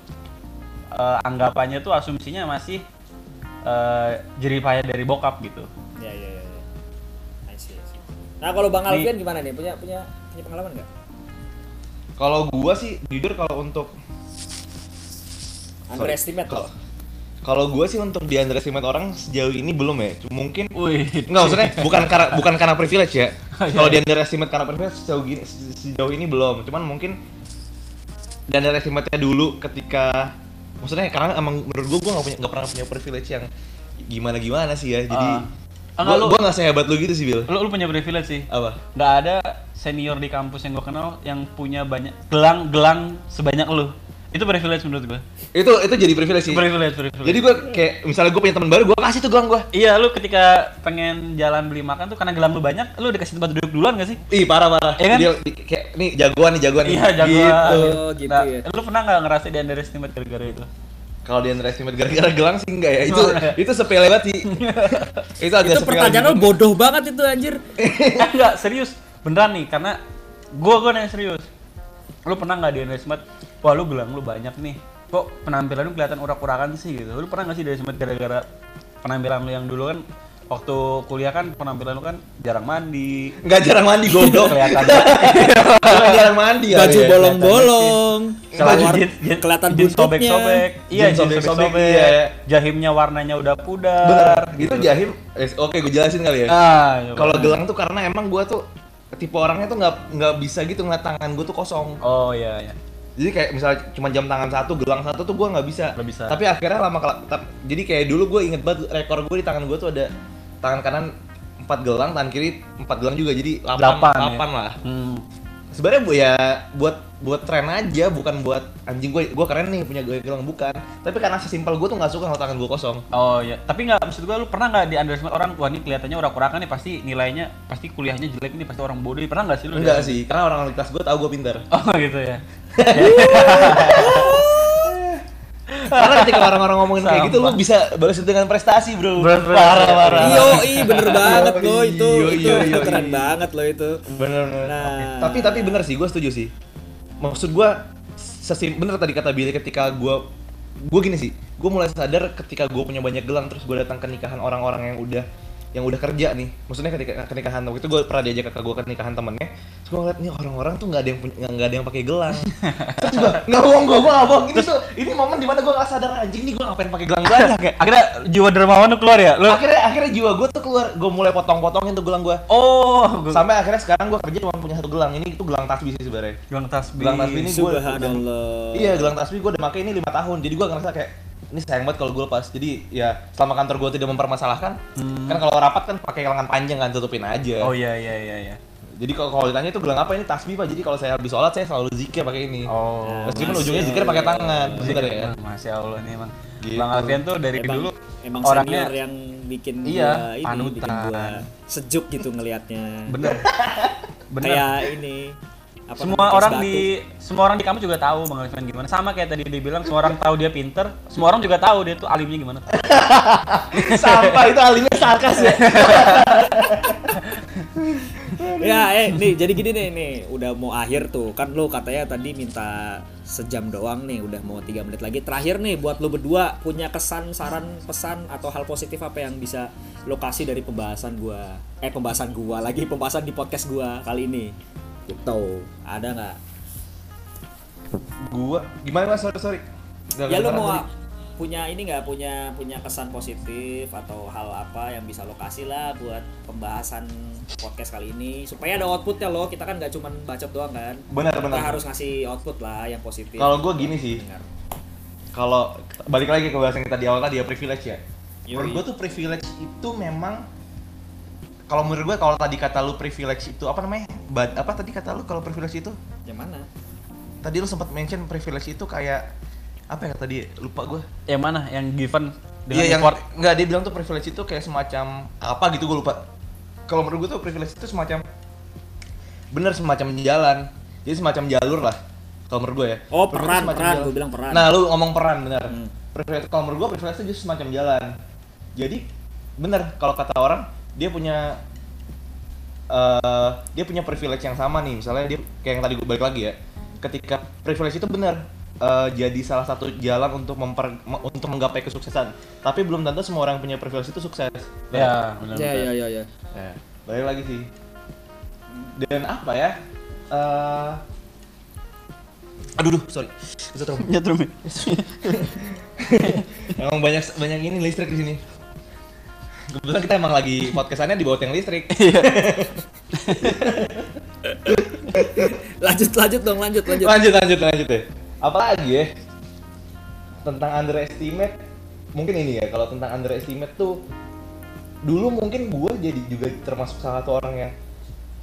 S2: eh, anggapannya tuh asumsinya masih eh jerih payah dari bokap gitu.
S1: Ya ya ya. ya. I see, I see. Nah kalau Bang
S2: Nih.
S1: Alfian gimana nih? Punya punya punya pengalaman nggak?
S3: Kalau gua sih jujur kalau untuk
S1: Underestimate
S3: Kalau. Kalau gua sih untuk di underestimate orang sejauh ini belum ya. Cuma mungkin
S2: Wih.
S3: Enggak maksudnya bukan karena bukan karena privilege ya. <laughs>
S2: Iya,
S3: Kalau di underestimate karena privilege sejauh gini sejauh ini belum. Cuman mungkin di underestimate-nya dulu ketika maksudnya karena emang menurut gua gua nggak punya nggak pernah punya privilege yang gimana gimana sih ya. Jadi gua,
S2: lu-
S3: gua nggak sehebat lu gitu sih, Bil.
S2: Lu, lu punya privilege sih.
S3: Apa?
S2: Nggak ada senior di kampus yang gue kenal yang punya banyak gelang-gelang sebanyak lu. Itu privilege menurut gue.
S3: Itu itu jadi privilege sih.
S2: Privilege, privilege.
S3: Jadi gua kayak misalnya gua punya teman baru, gua kasih tuh gelang gua.
S2: Iya, lu ketika pengen jalan beli makan tuh karena gelang lu banyak, lu dikasih tempat duduk duluan gak sih?
S3: Ih, parah parah.
S2: Iya kan?
S3: Dia di- kayak nih jagoan nih jagoan nih.
S2: Iya, jagoan.
S1: Oh, gitu
S2: nah,
S1: ya.
S2: Lu pernah nggak ngerasa di underestimate gara-gara itu?
S3: Kalau di underestimate gara-gara gelang sih enggak ya. Itu
S2: Oh, enggak.
S3: itu sepele banget sih. <laughs> itu agak
S1: Itu pertanyaan lo
S3: gitu.
S1: bodoh banget itu anjir. <laughs>
S2: eh, enggak, serius. Beneran nih, karena gua gua nanya serius. Lu pernah nggak di underestimate? Wah, lu gelang lu banyak nih. Kok penampilan lu kelihatan urak-urakan sih gitu. Lu pernah nggak sih di underestimate gara-gara penampilan lu yang dulu kan waktu kuliah kan penampilan lu kan jarang mandi.
S3: Enggak jarang mandi goblok. <laughs>
S2: Kelihatan
S3: Enggak jarang mandi ya.
S1: Baju
S3: ya.
S1: bolong-bolong.
S2: Jeans-
S1: kelihatan
S2: jeans sobek-sobek. Iya,
S3: Jeans sobek-sobek, iya.
S2: Jahimnya warnanya udah pudar.
S3: Bener. Itu jahim. eh, Oke, gue jelasin kali ya.
S2: Ah, iya,
S3: Kalau gelang tuh karena emang gua tuh tipe orangnya tuh nggak nggak bisa gitu ngeliat tangan gue tuh kosong.
S2: Oh iya iya.
S3: Jadi kayak misalnya cuma jam tangan satu, gelang satu tuh gua nggak bisa.
S2: Nggak bisa.
S3: Tapi akhirnya lama kela- tap- jadi kayak dulu gue inget banget rekor gue di tangan gue tuh ada tangan kanan empat gelang, tangan kiri empat gelang juga. Jadi delapan,
S2: Delapan, ya?
S3: lah.
S2: Hmm.
S3: sebenarnya bu ya buat buat tren aja bukan buat anjing gue gue keren nih punya gue gelang bukan tapi karena sesimpel gue tuh nggak suka kalau tangan gue kosong
S2: Oh iya, tapi nggak maksud gua lu pernah nggak di underestimate orang wah ini kelihatannya orang kurakan nih pasti nilainya pasti kuliahnya jelek ini pasti orang bodoh pernah nggak sih lu?
S3: enggak sih karena orang kelas gue tahu gue pinter <laughs>
S2: Oh gitu ya.
S3: Karena ketika orang-orang ngomongin kayak gitu lu bisa balas dengan prestasi bro. Parah parah.
S1: Iyo, i bener banget lo itu,
S3: Iyo,
S1: itu,
S3: iyo,
S1: itu
S3: iyo,
S1: keren
S3: iyo.
S1: banget lo itu.
S3: bener bener.
S1: Nah.
S3: tapi tapi bener sih gue setuju sih. Maksud gue sesim bener tadi kata Billy ketika gue gue gini sih. Gue mulai sadar ketika gue punya banyak gelang terus gue datang ke nikahan orang-orang yang udah yang udah kerja nih. Maksudnya ketika ke nikahan waktu itu gue pernah diajak kakak gue ke nikahan temennya. Terus gue ngeliat nih orang-orang tuh nggak ada yang punya nggak ada yang pakai gelang. <laughs> Terus gue nggak bohong gue gue bohong ini tuh ini momen di mana gue nggak sadar anjing nih gue ngapain pakai gelang banyak ya <laughs>
S2: Akhirnya jiwa dermawan lu keluar ya? Lu
S3: akhirnya akhirnya jiwa gue tuh keluar. Gue mulai potong-potongin tuh gelang gue
S2: Oh, gua
S3: sampai akhirnya sekarang gue kerja cuma punya satu gelang. Ini itu gelang tasbih sih sebenarnya.
S2: Gelang tasbih.
S3: Gelang tasbih ini gua-
S1: Subhanallah.
S3: Iya, gelang tasbih gue udah pakai ini lima tahun. Jadi gue ngerasa kayak ini sayang banget kalau gue lepas. Jadi ya selama kantor gue tidak mempermasalahkan, kan kalau rapat kan pakai lengan panjang kan tutupin aja.
S2: Oh iya iya iya iya.
S3: Jadi kalau kalau ditanya itu gelang apa ini tasbih pak. Jadi kalau saya habis sholat saya selalu zikir pakai ini.
S2: Oh.
S3: Meskipun ujungnya zikir pakai tangan, bener ya.
S2: Masya Allah nih emang.
S3: Gitu.
S2: Bang Alfian tuh dari
S1: emang,
S2: dulu
S1: emang
S2: orangnya
S1: senior yang bikin
S2: Iya,
S1: gua ini,
S2: panutan.
S1: bikin gua sejuk gitu ngelihatnya.
S2: bener. <laughs> bener.
S1: Kayak ini. Apa
S2: semua orang
S1: es
S2: di
S1: batu.
S2: semua orang di kamu juga tahu Bang Alfian gimana. Sama kayak tadi dia bilang semua orang tahu dia pinter, semua orang juga tahu dia tuh alimnya gimana. <laughs>
S3: Sampah itu alimnya sarkas ya. <laughs>
S1: ya eh nih jadi gini nih nih udah mau akhir tuh kan lo katanya tadi minta sejam doang nih udah mau tiga menit lagi terakhir nih buat lo berdua punya kesan saran pesan atau hal positif apa yang bisa lokasi dari pembahasan gua eh pembahasan gua lagi pembahasan di podcast gua kali ini gitu ada nggak
S3: Gua gimana mas? Sorry sorry. Nggak
S1: ya lo
S3: kedengeran
S1: mau
S3: tadi.
S1: punya ini nggak punya punya kesan positif atau hal apa yang bisa lokasi lah buat pembahasan podcast kali ini supaya ada outputnya loh kita kan nggak cuma bacot doang kan
S3: Benar,
S1: kita
S3: benar.
S1: harus ngasih output lah yang positif
S3: Kalau gue gini sih, kalau balik lagi ke bahasan kita di awal tadi ya privilege ya.
S1: Yoi.
S3: Menurut gue tuh privilege itu memang kalau menurut gue kalau tadi kata lu privilege itu apa namanya? Bad, apa tadi kata lu kalau privilege itu?
S1: yang mana
S3: Tadi lu sempat mention privilege itu kayak apa ya tadi? Lupa gue.
S2: Yang mana? Yang given dengan
S3: Iya yang
S2: effort.
S3: enggak dia bilang tuh privilege itu kayak semacam apa gitu gue lupa. Kalau menurut gue tuh privilege itu semacam bener semacam jalan. Jadi semacam jalur lah. Kalau menurut gue ya.
S1: Oh,
S3: Privilege
S1: peran,
S3: semacam
S1: peran.
S3: jalan.
S1: Gua bilang peran.
S3: Nah, lu ngomong peran bener.
S1: Hmm.
S3: Privilege kalau menurut gue privilege itu justru semacam jalan. Jadi bener kalau kata orang dia punya eh dia punya privilege yang sama nih. Misalnya dia kayak yang tadi gue balik lagi ya. Ketika privilege itu bener eh, jadi salah satu jalan untuk memper me- untuk menggapai kesuksesan. Tapi belum tentu semua orang yang punya privilege itu sukses.
S2: Ya, benar.
S1: ya ya ya ya
S3: Ya, balik lagi sih. Dan apa ya? Eh aduh, duh, sorry. Kesetrum.
S2: Nyetrum. ya? <laughs>
S3: Emang banyak banyak ini listrik di sini. Kebetulan kita emang lagi podcastannya di bawah tiang listrik. <laughs>
S1: lanjut lanjut dong lanjut lanjut
S3: lanjut lanjut lanjut deh. Apalagi ya? Tentang underestimate mungkin ini ya kalau tentang underestimate tuh dulu mungkin gue jadi juga termasuk salah satu orang yang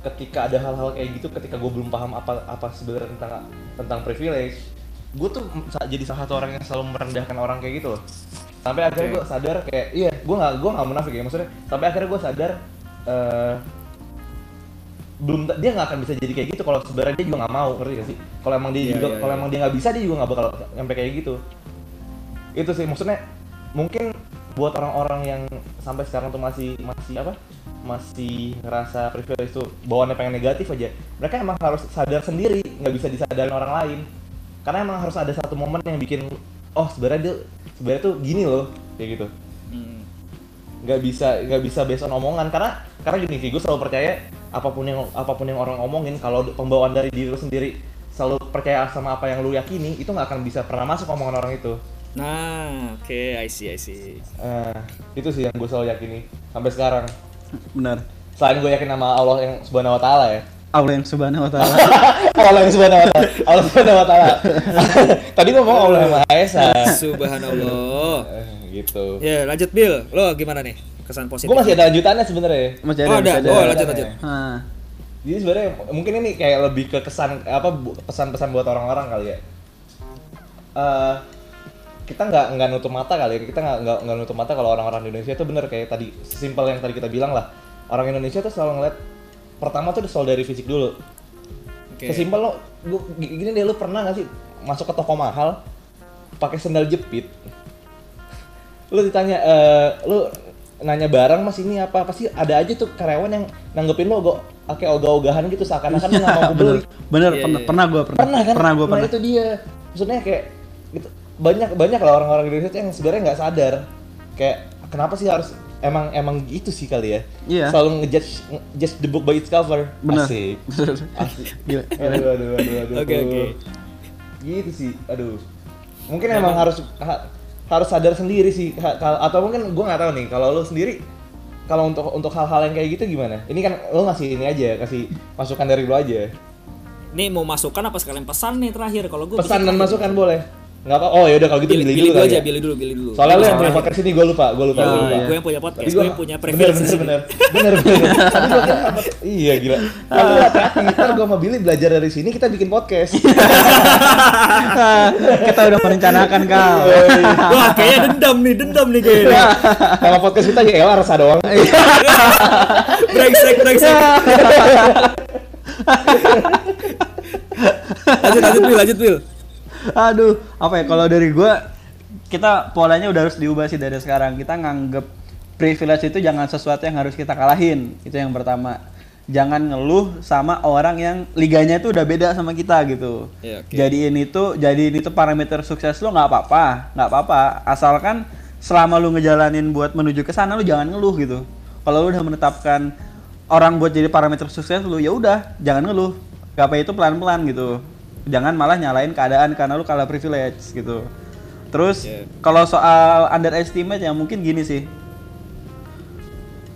S3: ketika ada hal-hal kayak gitu ketika gue belum paham apa apa sebenarnya tentang tentang privilege gue tuh jadi salah satu orang yang selalu merendahkan orang kayak gitu loh sampai akhirnya gue sadar kayak iya gue nggak gue nggak munafik ya maksudnya sampai akhirnya gue sadar eh, belum dia nggak akan bisa jadi kayak gitu kalau sebenarnya dia juga nggak mau ngerti gak sih? Kalau emang dia
S1: Iya,
S3: juga
S1: iya,
S3: kalau
S1: iya.
S3: emang dia nggak bisa dia juga nggak bakal sampai kayak gitu. Itu sih maksudnya mungkin buat orang-orang yang sampai sekarang tuh masih masih apa? Masih ngerasa privilege itu bawaannya pengen negatif aja mereka emang harus sadar sendiri nggak bisa disadarin orang lain. Karena emang harus ada satu momen yang bikin oh sebenarnya dia sebenarnya tuh gini loh kayak gitu.
S1: Hmm.
S3: nggak bisa nggak bisa based on omongan karena karena gini sih gue selalu percaya apa pun yang apa pun yang orang omongin kalau pembawaan dari diri lu sendiri selalu percaya sama apa yang lu yakini itu nggak akan bisa pernah masuk omongan orang itu.
S1: Nah oke I see I see.
S3: Eh, itu sih yang gue selalu yakini sampai sekarang.
S2: Benar.
S3: selain gue yakin sama Allah yang subhanahu wa taala ya <laughs>
S2: Allah yang subhanahu wa ta'ala.
S3: Allah yang subhanahu wa taala. Allah <laughs> subhanahu wa taala. Tadi ngomong Allah yang maha esa.
S1: Subhanallah. <laughs>
S3: Eh, gitu.
S1: Ya lanjut Bill lo gimana nih? Kesan positif.
S3: Gue masih ada lanjutannya sebenarnya.
S2: Masih
S1: Oh, ada.
S2: masih
S1: Oh, lanjut, lanjut.
S2: Ah.
S3: Jadi sebenarnya mungkin ini kayak lebih ke kesan apa pesan-pesan buat orang-orang kali ya. Eh kita nggak nggak nutup mata kali ya. Kita nggak nggak nggak nutup mata kalau orang-orang di Indonesia itu bener kayak tadi simpel yang tadi kita bilang lah. Orang Indonesia tuh selalu ngeliat pertama tuh soal dari fisik dulu.
S1: Oke.
S3: sesimpel lo gua, gini deh lu pernah nggak sih masuk ke toko mahal pakai sendal jepit? Lu ditanya eh lu nanya barang mas ini apa? Pasti ada aja tuh karyawan yang nanggepin lo kok pakai ogah-ogahan gitu seakan-akan lu nggak mau beli. <laughs>
S2: Bener
S1: Iya,
S2: pernah
S1: iya.
S2: pernah gue pernah.
S3: Pernah kan?
S2: Pernah gue
S3: nah
S2: pernah.
S3: itu dia. Maksudnya kayak gitu banyak banyak lah orang-orang Indonesia tuh yang sebenarnya nggak sadar. Kayak kenapa sih harus emang emang gitu sih kali ya.
S2: Iya.
S3: selalu ngejudge judge the book by its cover.
S2: Bener.
S3: Asik. <laughs> Asik.
S2: Gila.
S3: aduh aduh aduh aduh
S1: Oke, oke.
S3: gitu sih aduh. Mungkin emang, harus ha- harus sadar sendiri sih atau mungkin gua nggak tahu nih kalau lu sendiri kalau untuk untuk hal-hal yang kayak gitu gimana? Ini kan lu ngasih ini aja kasih masukan dari lu aja.
S1: Nih mau masukan apa sekalian? Pesan nih terakhir kalau gue
S3: pesan dan masukan boleh nggak apa oh ya udah kalau gitu
S1: Pilih,
S3: pilih, dulu
S1: aja,
S3: ya.
S1: pilih dulu, pilih dulu.
S3: soalnya lu yang punya podcast ini gue lupa gue lupa
S1: Yo,
S3: gue lupa.
S1: gue yang punya podcast, gue
S3: gua-
S1: yang punya privilege
S3: bener bener. Bener bener. <laughs> Tapi gua kira apa- iya gila. Tapi lu hati-hati ntar gue sama Billy belajar dari sini kita bikin podcast. <laughs>
S2: Kita udah merencanakan kal
S1: Wah, kayaknya dendam nih, dendam nih kayaknya. <laughs>
S3: kalau podcast kita ya elah rasa doang.
S1: Brengsek, brengsek. lanjut, lanjut, Will, lanjut, Will.
S2: Aduh, apa ya kalau dari gua kita polanya udah harus diubah sih dari sekarang. Kita nganggep privilege itu jangan sesuatu yang harus kita kalahin. Itu yang pertama. Jangan ngeluh sama orang yang liganya itu udah beda sama kita gitu.
S1: Iya, oke.
S2: Jadiin itu jadiin itu parameter sukses lo nggak apa-apa, nggak apa-apa. Asalkan selama lu ngejalanin buat menuju ke sana lu jangan ngeluh gitu. Kalau lu udah menetapkan orang buat jadi parameter sukses lu ya udah jangan ngeluh. Gapai itu pelan-pelan gitu. Jangan malah nyalain keadaan karena lu kalah privilege gitu. Terus
S1: Oke.
S2: kalau soal underestimate ya mungkin gini sih.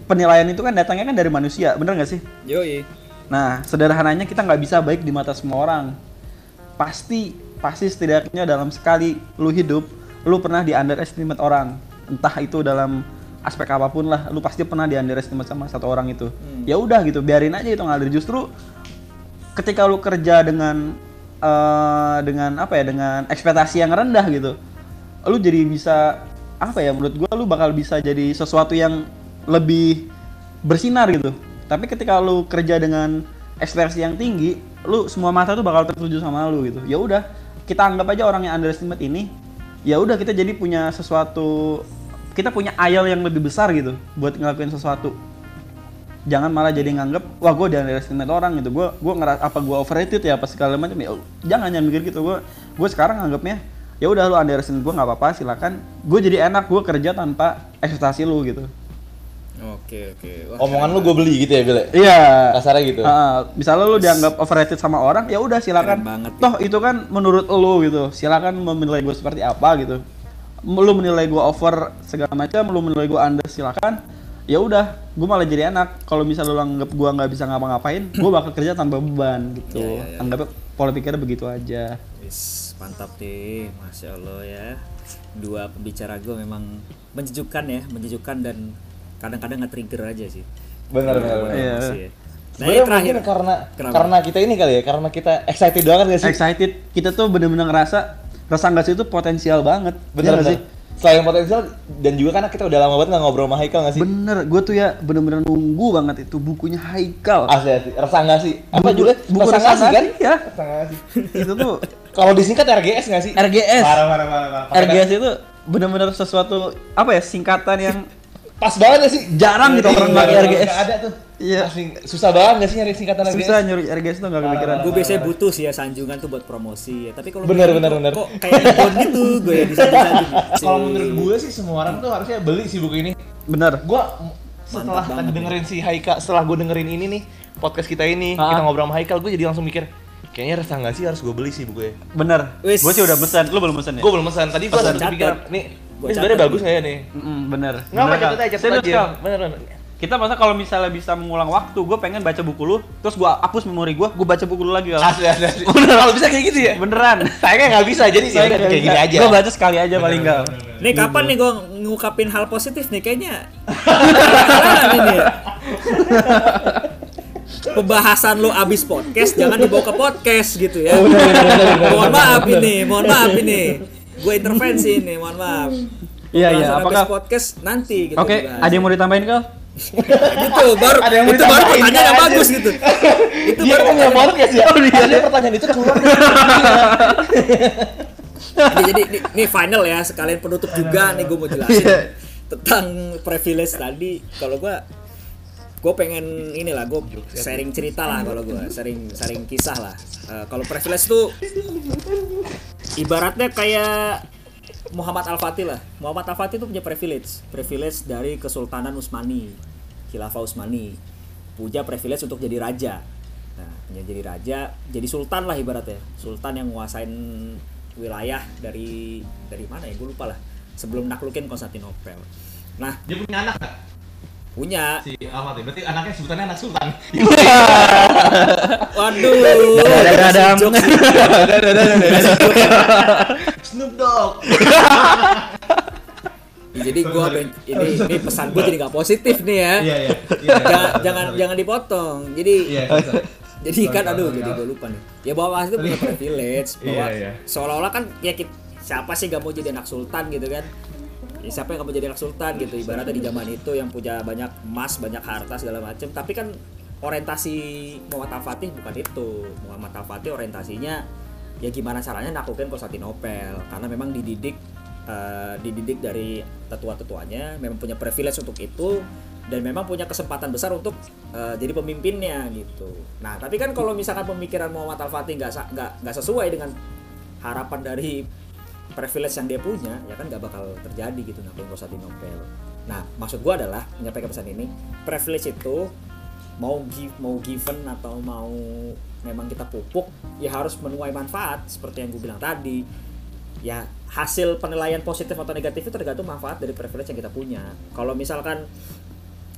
S2: Penilaian itu kan datangnya kan dari manusia, bener nggak sih?
S1: Yoi.
S2: Nah, sederhananya kita nggak bisa baik di mata semua orang. Pasti, pasti setidaknya dalam sekali lu hidup, lu pernah di underestimate orang. Entah itu dalam aspek apa pun lah, lu pasti pernah di underestimate sama satu orang itu. Ya udah gitu, biarin aja itu ngalir. Justru ketika lu kerja dengan eh, dengan apa ya, dengan ekspektasi yang rendah gitu, lu jadi bisa apa ya? Menurut gua lu bakal bisa jadi sesuatu yang lebih bersinar gitu. Tapi ketika lu kerja dengan ekspektasi yang tinggi, lu semua mata tuh bakal tertuju sama lu gitu. Ya udah, kita anggap aja orang yang underestimate ini, ya udah kita jadi punya sesuatu, kita punya ayal yang lebih besar gitu buat ngelakuin sesuatu. Jangan malah jadi nganggep, wah gue underestimate orang gitu. Gue gue ngeras apa gue overrated ya apa segala macam ya. Jangan jangan mikir gitu. Gue gue sekarang nganggapnya ya udah lu underestimate gue nggak apa-apa silakan. Gue jadi enak gue kerja tanpa ekspektasi lu gitu.
S1: Oke, oke. Wah,
S3: omongan lu gue beli gitu ya Billy
S2: Iya.
S3: kasarnya gitu
S2: Ah, misalnya lu dianggap overrated sama orang, ya udah silakan.
S1: Banget, ya.
S2: Toh itu kan menurut lu gitu. Silakan menilai gue seperti apa gitu. Lu menilai gue over segala macam, lu menilai gue under silakan. Ya udah, gue malah jadi enak. Kalau misalnya lu anggap gue nggak bisa ngapa-ngapain, <clears throat> gue bakal kerja tanpa beban gitu.
S1: Iya, iya, iya.
S2: Anggapnya pola pikirnya begitu aja.
S1: Wis, mantap nih, masya Allah ya. Dua pembicara gue memang menjejukkan ya, menjejukkan dan kadang-kadang nge-trigger aja sih.
S3: bener bener bener
S2: Iya.
S1: Ya. Nah,
S3: Sebenarnya
S1: yang terakhir.
S3: mungkin karena
S1: Kenapa?
S3: karena kita ini kali ya karena kita excited banget gak sih
S2: Excited, kita tuh bener-bener ngerasa rasa nggak sih itu potensial banget.
S3: bener
S2: Iya nggak
S3: bener selain potensial dan juga karena kita udah lama banget nggak ngobrol sama Haikal gak sih?
S2: Bener, gue tuh ya bener-bener nunggu banget itu bukunya Haikal.
S3: asli asli rasa nggak sih? Apa
S2: Buku-
S3: juga
S2: buku
S3: rasa nggak sih kan?
S2: ya.
S3: nggak sih?
S2: Itu tuh <laughs>
S3: kalau disingkat RGS nggak sih?
S2: RGS.
S3: parah parah parah, parah.
S2: RGS itu bener-bener sesuatu apa ya singkatan yang
S3: pas banget gak sih?
S2: Jarang gitu orang
S3: Iya,
S2: pakai
S3: nggak-
S2: RGS.
S3: nggak ada tuh
S2: Iya.
S3: Susah banget gak sih nyari singkatan RGS
S2: susah nyuri RGS tuh gak kepikiran.
S1: gue biasanya butuh sih ya sanjungan tuh buat promosi ya. Tapi kalau
S3: Bener,
S1: begini
S3: bener,
S1: kok-
S3: bener.
S1: Kok kayak ikon gitu gue ya disanjung-sanjung. <laughs>
S3: kalau menurut gue sih semua orang tuh harusnya beli sih buku ini
S2: Bener.
S3: gue setelah tadi dengerin si Haika setelah gue dengerin ini nih podcast kita ini
S2: Ah.
S3: kita ngobrol sama Haikal gue jadi langsung mikir kayaknya rasa nggak sih harus gue beli sih bukunya
S2: Bener.
S1: Wis.
S2: Gue sih udah pesan, lu belum pesan ya?
S3: gue belum pesan tadi gue
S1: catat.
S3: kepikiran nih ini sebenarnya bagus nggak ya nih
S2: bener.
S3: nggak apa
S2: Bener,
S3: catat
S2: Kal.
S3: aja catat
S2: Serius,
S3: aja bener bener
S2: Kita masa kalau misalnya bisa mengulang waktu, gue pengen baca buku lu, terus gue hapus memori gue, gue baca buku lu lagi kal.
S3: asli asli asli kalau bisa kayak gitu ya
S2: Beneran. <laughs>
S3: sayangnya nggak bisa jadi ya kayak gini aja
S2: Gue baca sekali aja paling kal.
S1: Nih kapan nih gue ngungkapin hal positif nih kayaknya. <laughs> Ini ya. pembahasan lo abis podcast jangan dibawa ke podcast gitu ya. mohon maaf ini, mohon maaf ini. Gue intervensi ini, mohon maaf.
S2: Iya, iya. Apakah-
S1: podcast nanti gitu.
S2: Oke, ada yang mau ditambahin kal?
S1: Gitu baru
S4: Ada yang
S1: itu baru pertanyaan yang bagus gitu. <laughs> itu
S4: Dia
S1: baru
S4: nggak podcast ya. Jadi pertanyaan itu keluar. <laughs>
S1: Jadi, jadi ini, final ya sekalian penutup juga. Nih gue mau jelasin
S2: Iya.
S1: tentang privilege tadi. Kalau gue gue pengen inilah gue sharing cerita lah kalau gue sharing sharing kisah lah. Eh, kalau privilege tuh ibaratnya kayak Muhammad Al Fatih lah. Muhammad Al Fatih tuh punya privilege. Privilege dari Kesultanan Utsmani Khilafah Utsmani punya privilege untuk jadi raja. Nah jadi raja jadi sultan lah ibaratnya. Sultan yang nguasain wilayah dari dari mana ya? Gue lupa lah. Sebelum naklukin Konstantinopel. Nah
S3: Dia punya anak?
S1: Punya
S3: Si Ahmad ya? Berarti anaknya sebutannya anak sultan.
S1: waduh <laughs> <laughs> jokes.
S3: Snoop Dogg.
S1: Jadi gua ben- ini ini pesan gue jadi nggak positif nih ya.
S3: Iya, iya. Iya,
S1: jangan
S3: iya,
S1: jangan
S3: sorry.
S1: jangan dipotong. Jadi
S3: Iya, sorry.
S1: jadi kan
S3: sorry,
S1: aduh jadi gue lupa nih. Ya bahwa itu punya privilege bahwa seolah-olah kan ya kita, siapa sih gak mau jadi anak sultan gitu kan? Ya, siapa yang gak mau jadi anak sultan gitu ibaratnya di zaman itu yang punya banyak emas, banyak harta segala macem Tapi kan orientasi Muhammad Al-Fatih bukan itu. Muhammad Al-Fatih orientasinya ya gimana caranya naklukin Konstantinopel karena memang dididik eh, dididik dari tetua-tetuanya memang punya privilege untuk itu dan memang punya kesempatan besar untuk eh, jadi pemimpinnya gitu. Nah tapi kan kalau misalkan pemikiran Muhammad Al Fatih nggak nggak sesuai dengan harapan dari privilege yang dia punya ya kan nggak bakal terjadi gitu naklukin Konstantinopel. Nah maksud gua adalah menyampaikan pesan ini privilege itu mau give mau given atau mau memang kita pupuk ya harus menuai manfaat seperti yang gue bilang tadi ya hasil penilaian positif atau negatif itu tergantung manfaat dari privilege yang kita punya kalau misalkan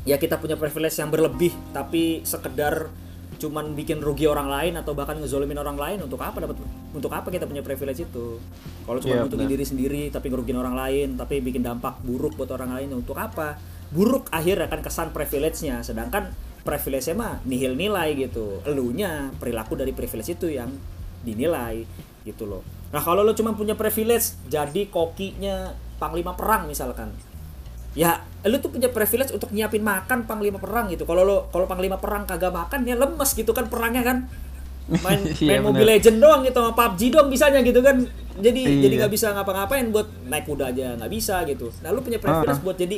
S1: ya kita punya privilege yang berlebih tapi sekedar cuman bikin rugi orang lain atau bahkan ngezolimin orang lain untuk apa dapat untuk apa kita punya privilege itu? Kalau cuma butuhin
S2: benar.
S1: diri sendiri tapi ngerugin orang lain tapi bikin dampak buruk buat orang lain untuk apa? Buruk akhir akan kesan privilege-nya sedangkan privilege-nya mah nihil nilai gitu. Elunya perilaku dari privilege itu yang dinilai gitu loh. Nah kalau lo cuma punya privilege jadi kokinya panglima perang misalkan ya lu tuh punya privilege untuk nyiapin makan panglima perang gitu. Kalau lo kalau panglima perang kagak makan ya lemes gitu kan perangnya kan. Main <laughs>
S2: Iya,
S1: main Mobile
S2: bener.
S1: Legend doang gitu sama PUBG doang bisanya gitu kan. Jadi
S2: Iya.
S1: jadi nggak bisa ngapa-ngapain buat naik kuda aja nggak bisa gitu. Nah lu punya privilege
S2: Ah.
S1: buat jadi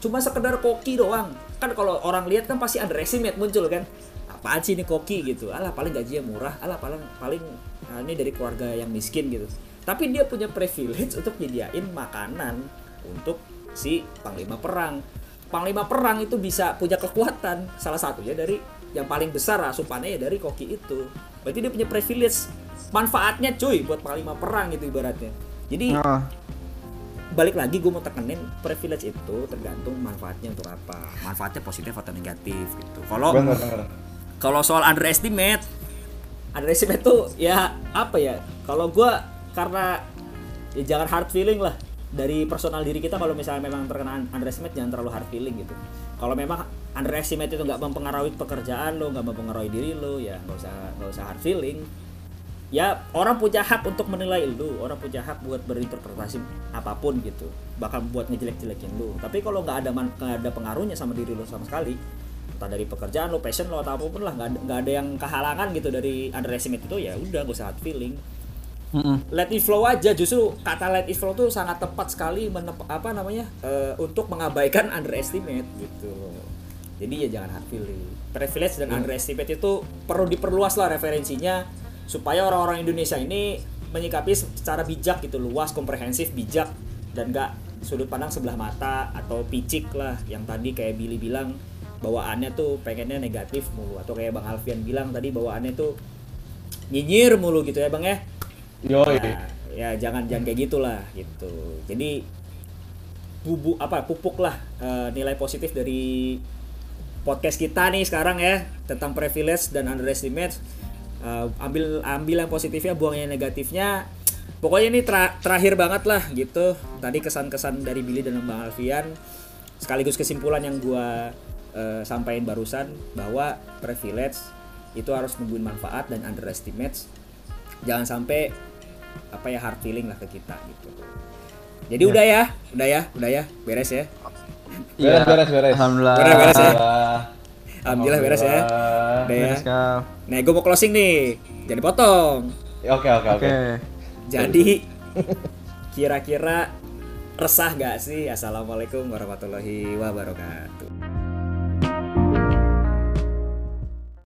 S1: cuma sekedar koki doang. Kan kalau orang lihat kan pasti underestimate muncul kan. Apaan sih ini koki gitu? Alah paling gajinya murah. Alah paling paling ah, ini dari keluarga yang miskin gitu. Tapi dia punya privilege untuk nyediain makanan untuk si panglima perang. Panglima perang itu bisa punya kekuatan salah satunya dari yang paling besar asupannya ya dari koki itu. Berarti dia punya privilege manfaatnya cuy buat panglima perang gitu ibaratnya. Jadi
S2: Oh,
S1: balik lagi gue mau tekenin privilege itu tergantung manfaatnya untuk apa. Manfaatnya positif atau negatif gitu. Kalau kalau soal underestimate underestimate tuh ya apa ya? Kalau gue karena ya jangan hard feeling lah dari personal diri kita kalau misalnya memang terkena underestimate jangan terlalu hard feeling gitu. Kalau memang underestimate itu nggak mempengaruhi pekerjaan lo nggak mempengaruhi diri lo ya nggak usah nggak usah hard feeling. Ya orang punya hak untuk menilai lu orang punya hak buat berinterpretasi apa pun gitu. Bahkan buat ngejelek-jelekin lu tapi kalau nggak ada nggak ada pengaruhnya sama diri lu sama sekali entah dari pekerjaan lo passion lo atau apa pun lah nggak ada, ada yang kehalangan gitu dari underestimate itu ya udah gak usah hard feeling
S2: mm-mm.
S1: let it flow aja. Justru kata let it flow tuh sangat tepat sekali menep- apa namanya eh, untuk mengabaikan <laughs> underestimate gitu. Jadi ya jangan hard feeling. Privilege dan underestimate itu perlu diperluas lah referensinya supaya orang-orang Indonesia ini menyikapi secara bijak gitu luas komprehensif bijak dan gak sudut pandang sebelah mata atau picik lah. Yang tadi kayak Billy bilang bawaannya tuh pengennya negatif mulu. Atau kayak Bang Alfian bilang tadi bawaannya tuh nyinyir mulu gitu ya Bang ya
S4: Yoi.
S1: Nah, ya jangan jangan kayak gitulah gitu. Jadi bubu apa pupuk lah eh, nilai positif dari podcast kita nih sekarang ya tentang privilege dan underestimate. Eh, ambil ambil yang positifnya, buang yang negatifnya. Pokoknya ini tra- terakhir banget lah gitu. Tadi kesan-kesan dari Billy dan Bang Alfian sekaligus kesimpulan yang gua eh, sampaikan barusan bahwa privilege itu harus nungguin manfaat dan underestimate jangan sampai apa ya hard feeling lah ke kita gitu jadi udah ya udah ya udah ya beres ya
S4: Beres, beres, beres.
S2: Alhamdulillah.
S1: Beres, beres ya.
S4: Alhamdulillah.
S1: alhamdulillah beres ya udah ya nah gue mau closing nih jadi potong
S4: Oke, oke, oke.
S2: Oke.
S1: jadi kira-kira resah gak sih assalamualaikum warahmatullahi wabarakatuh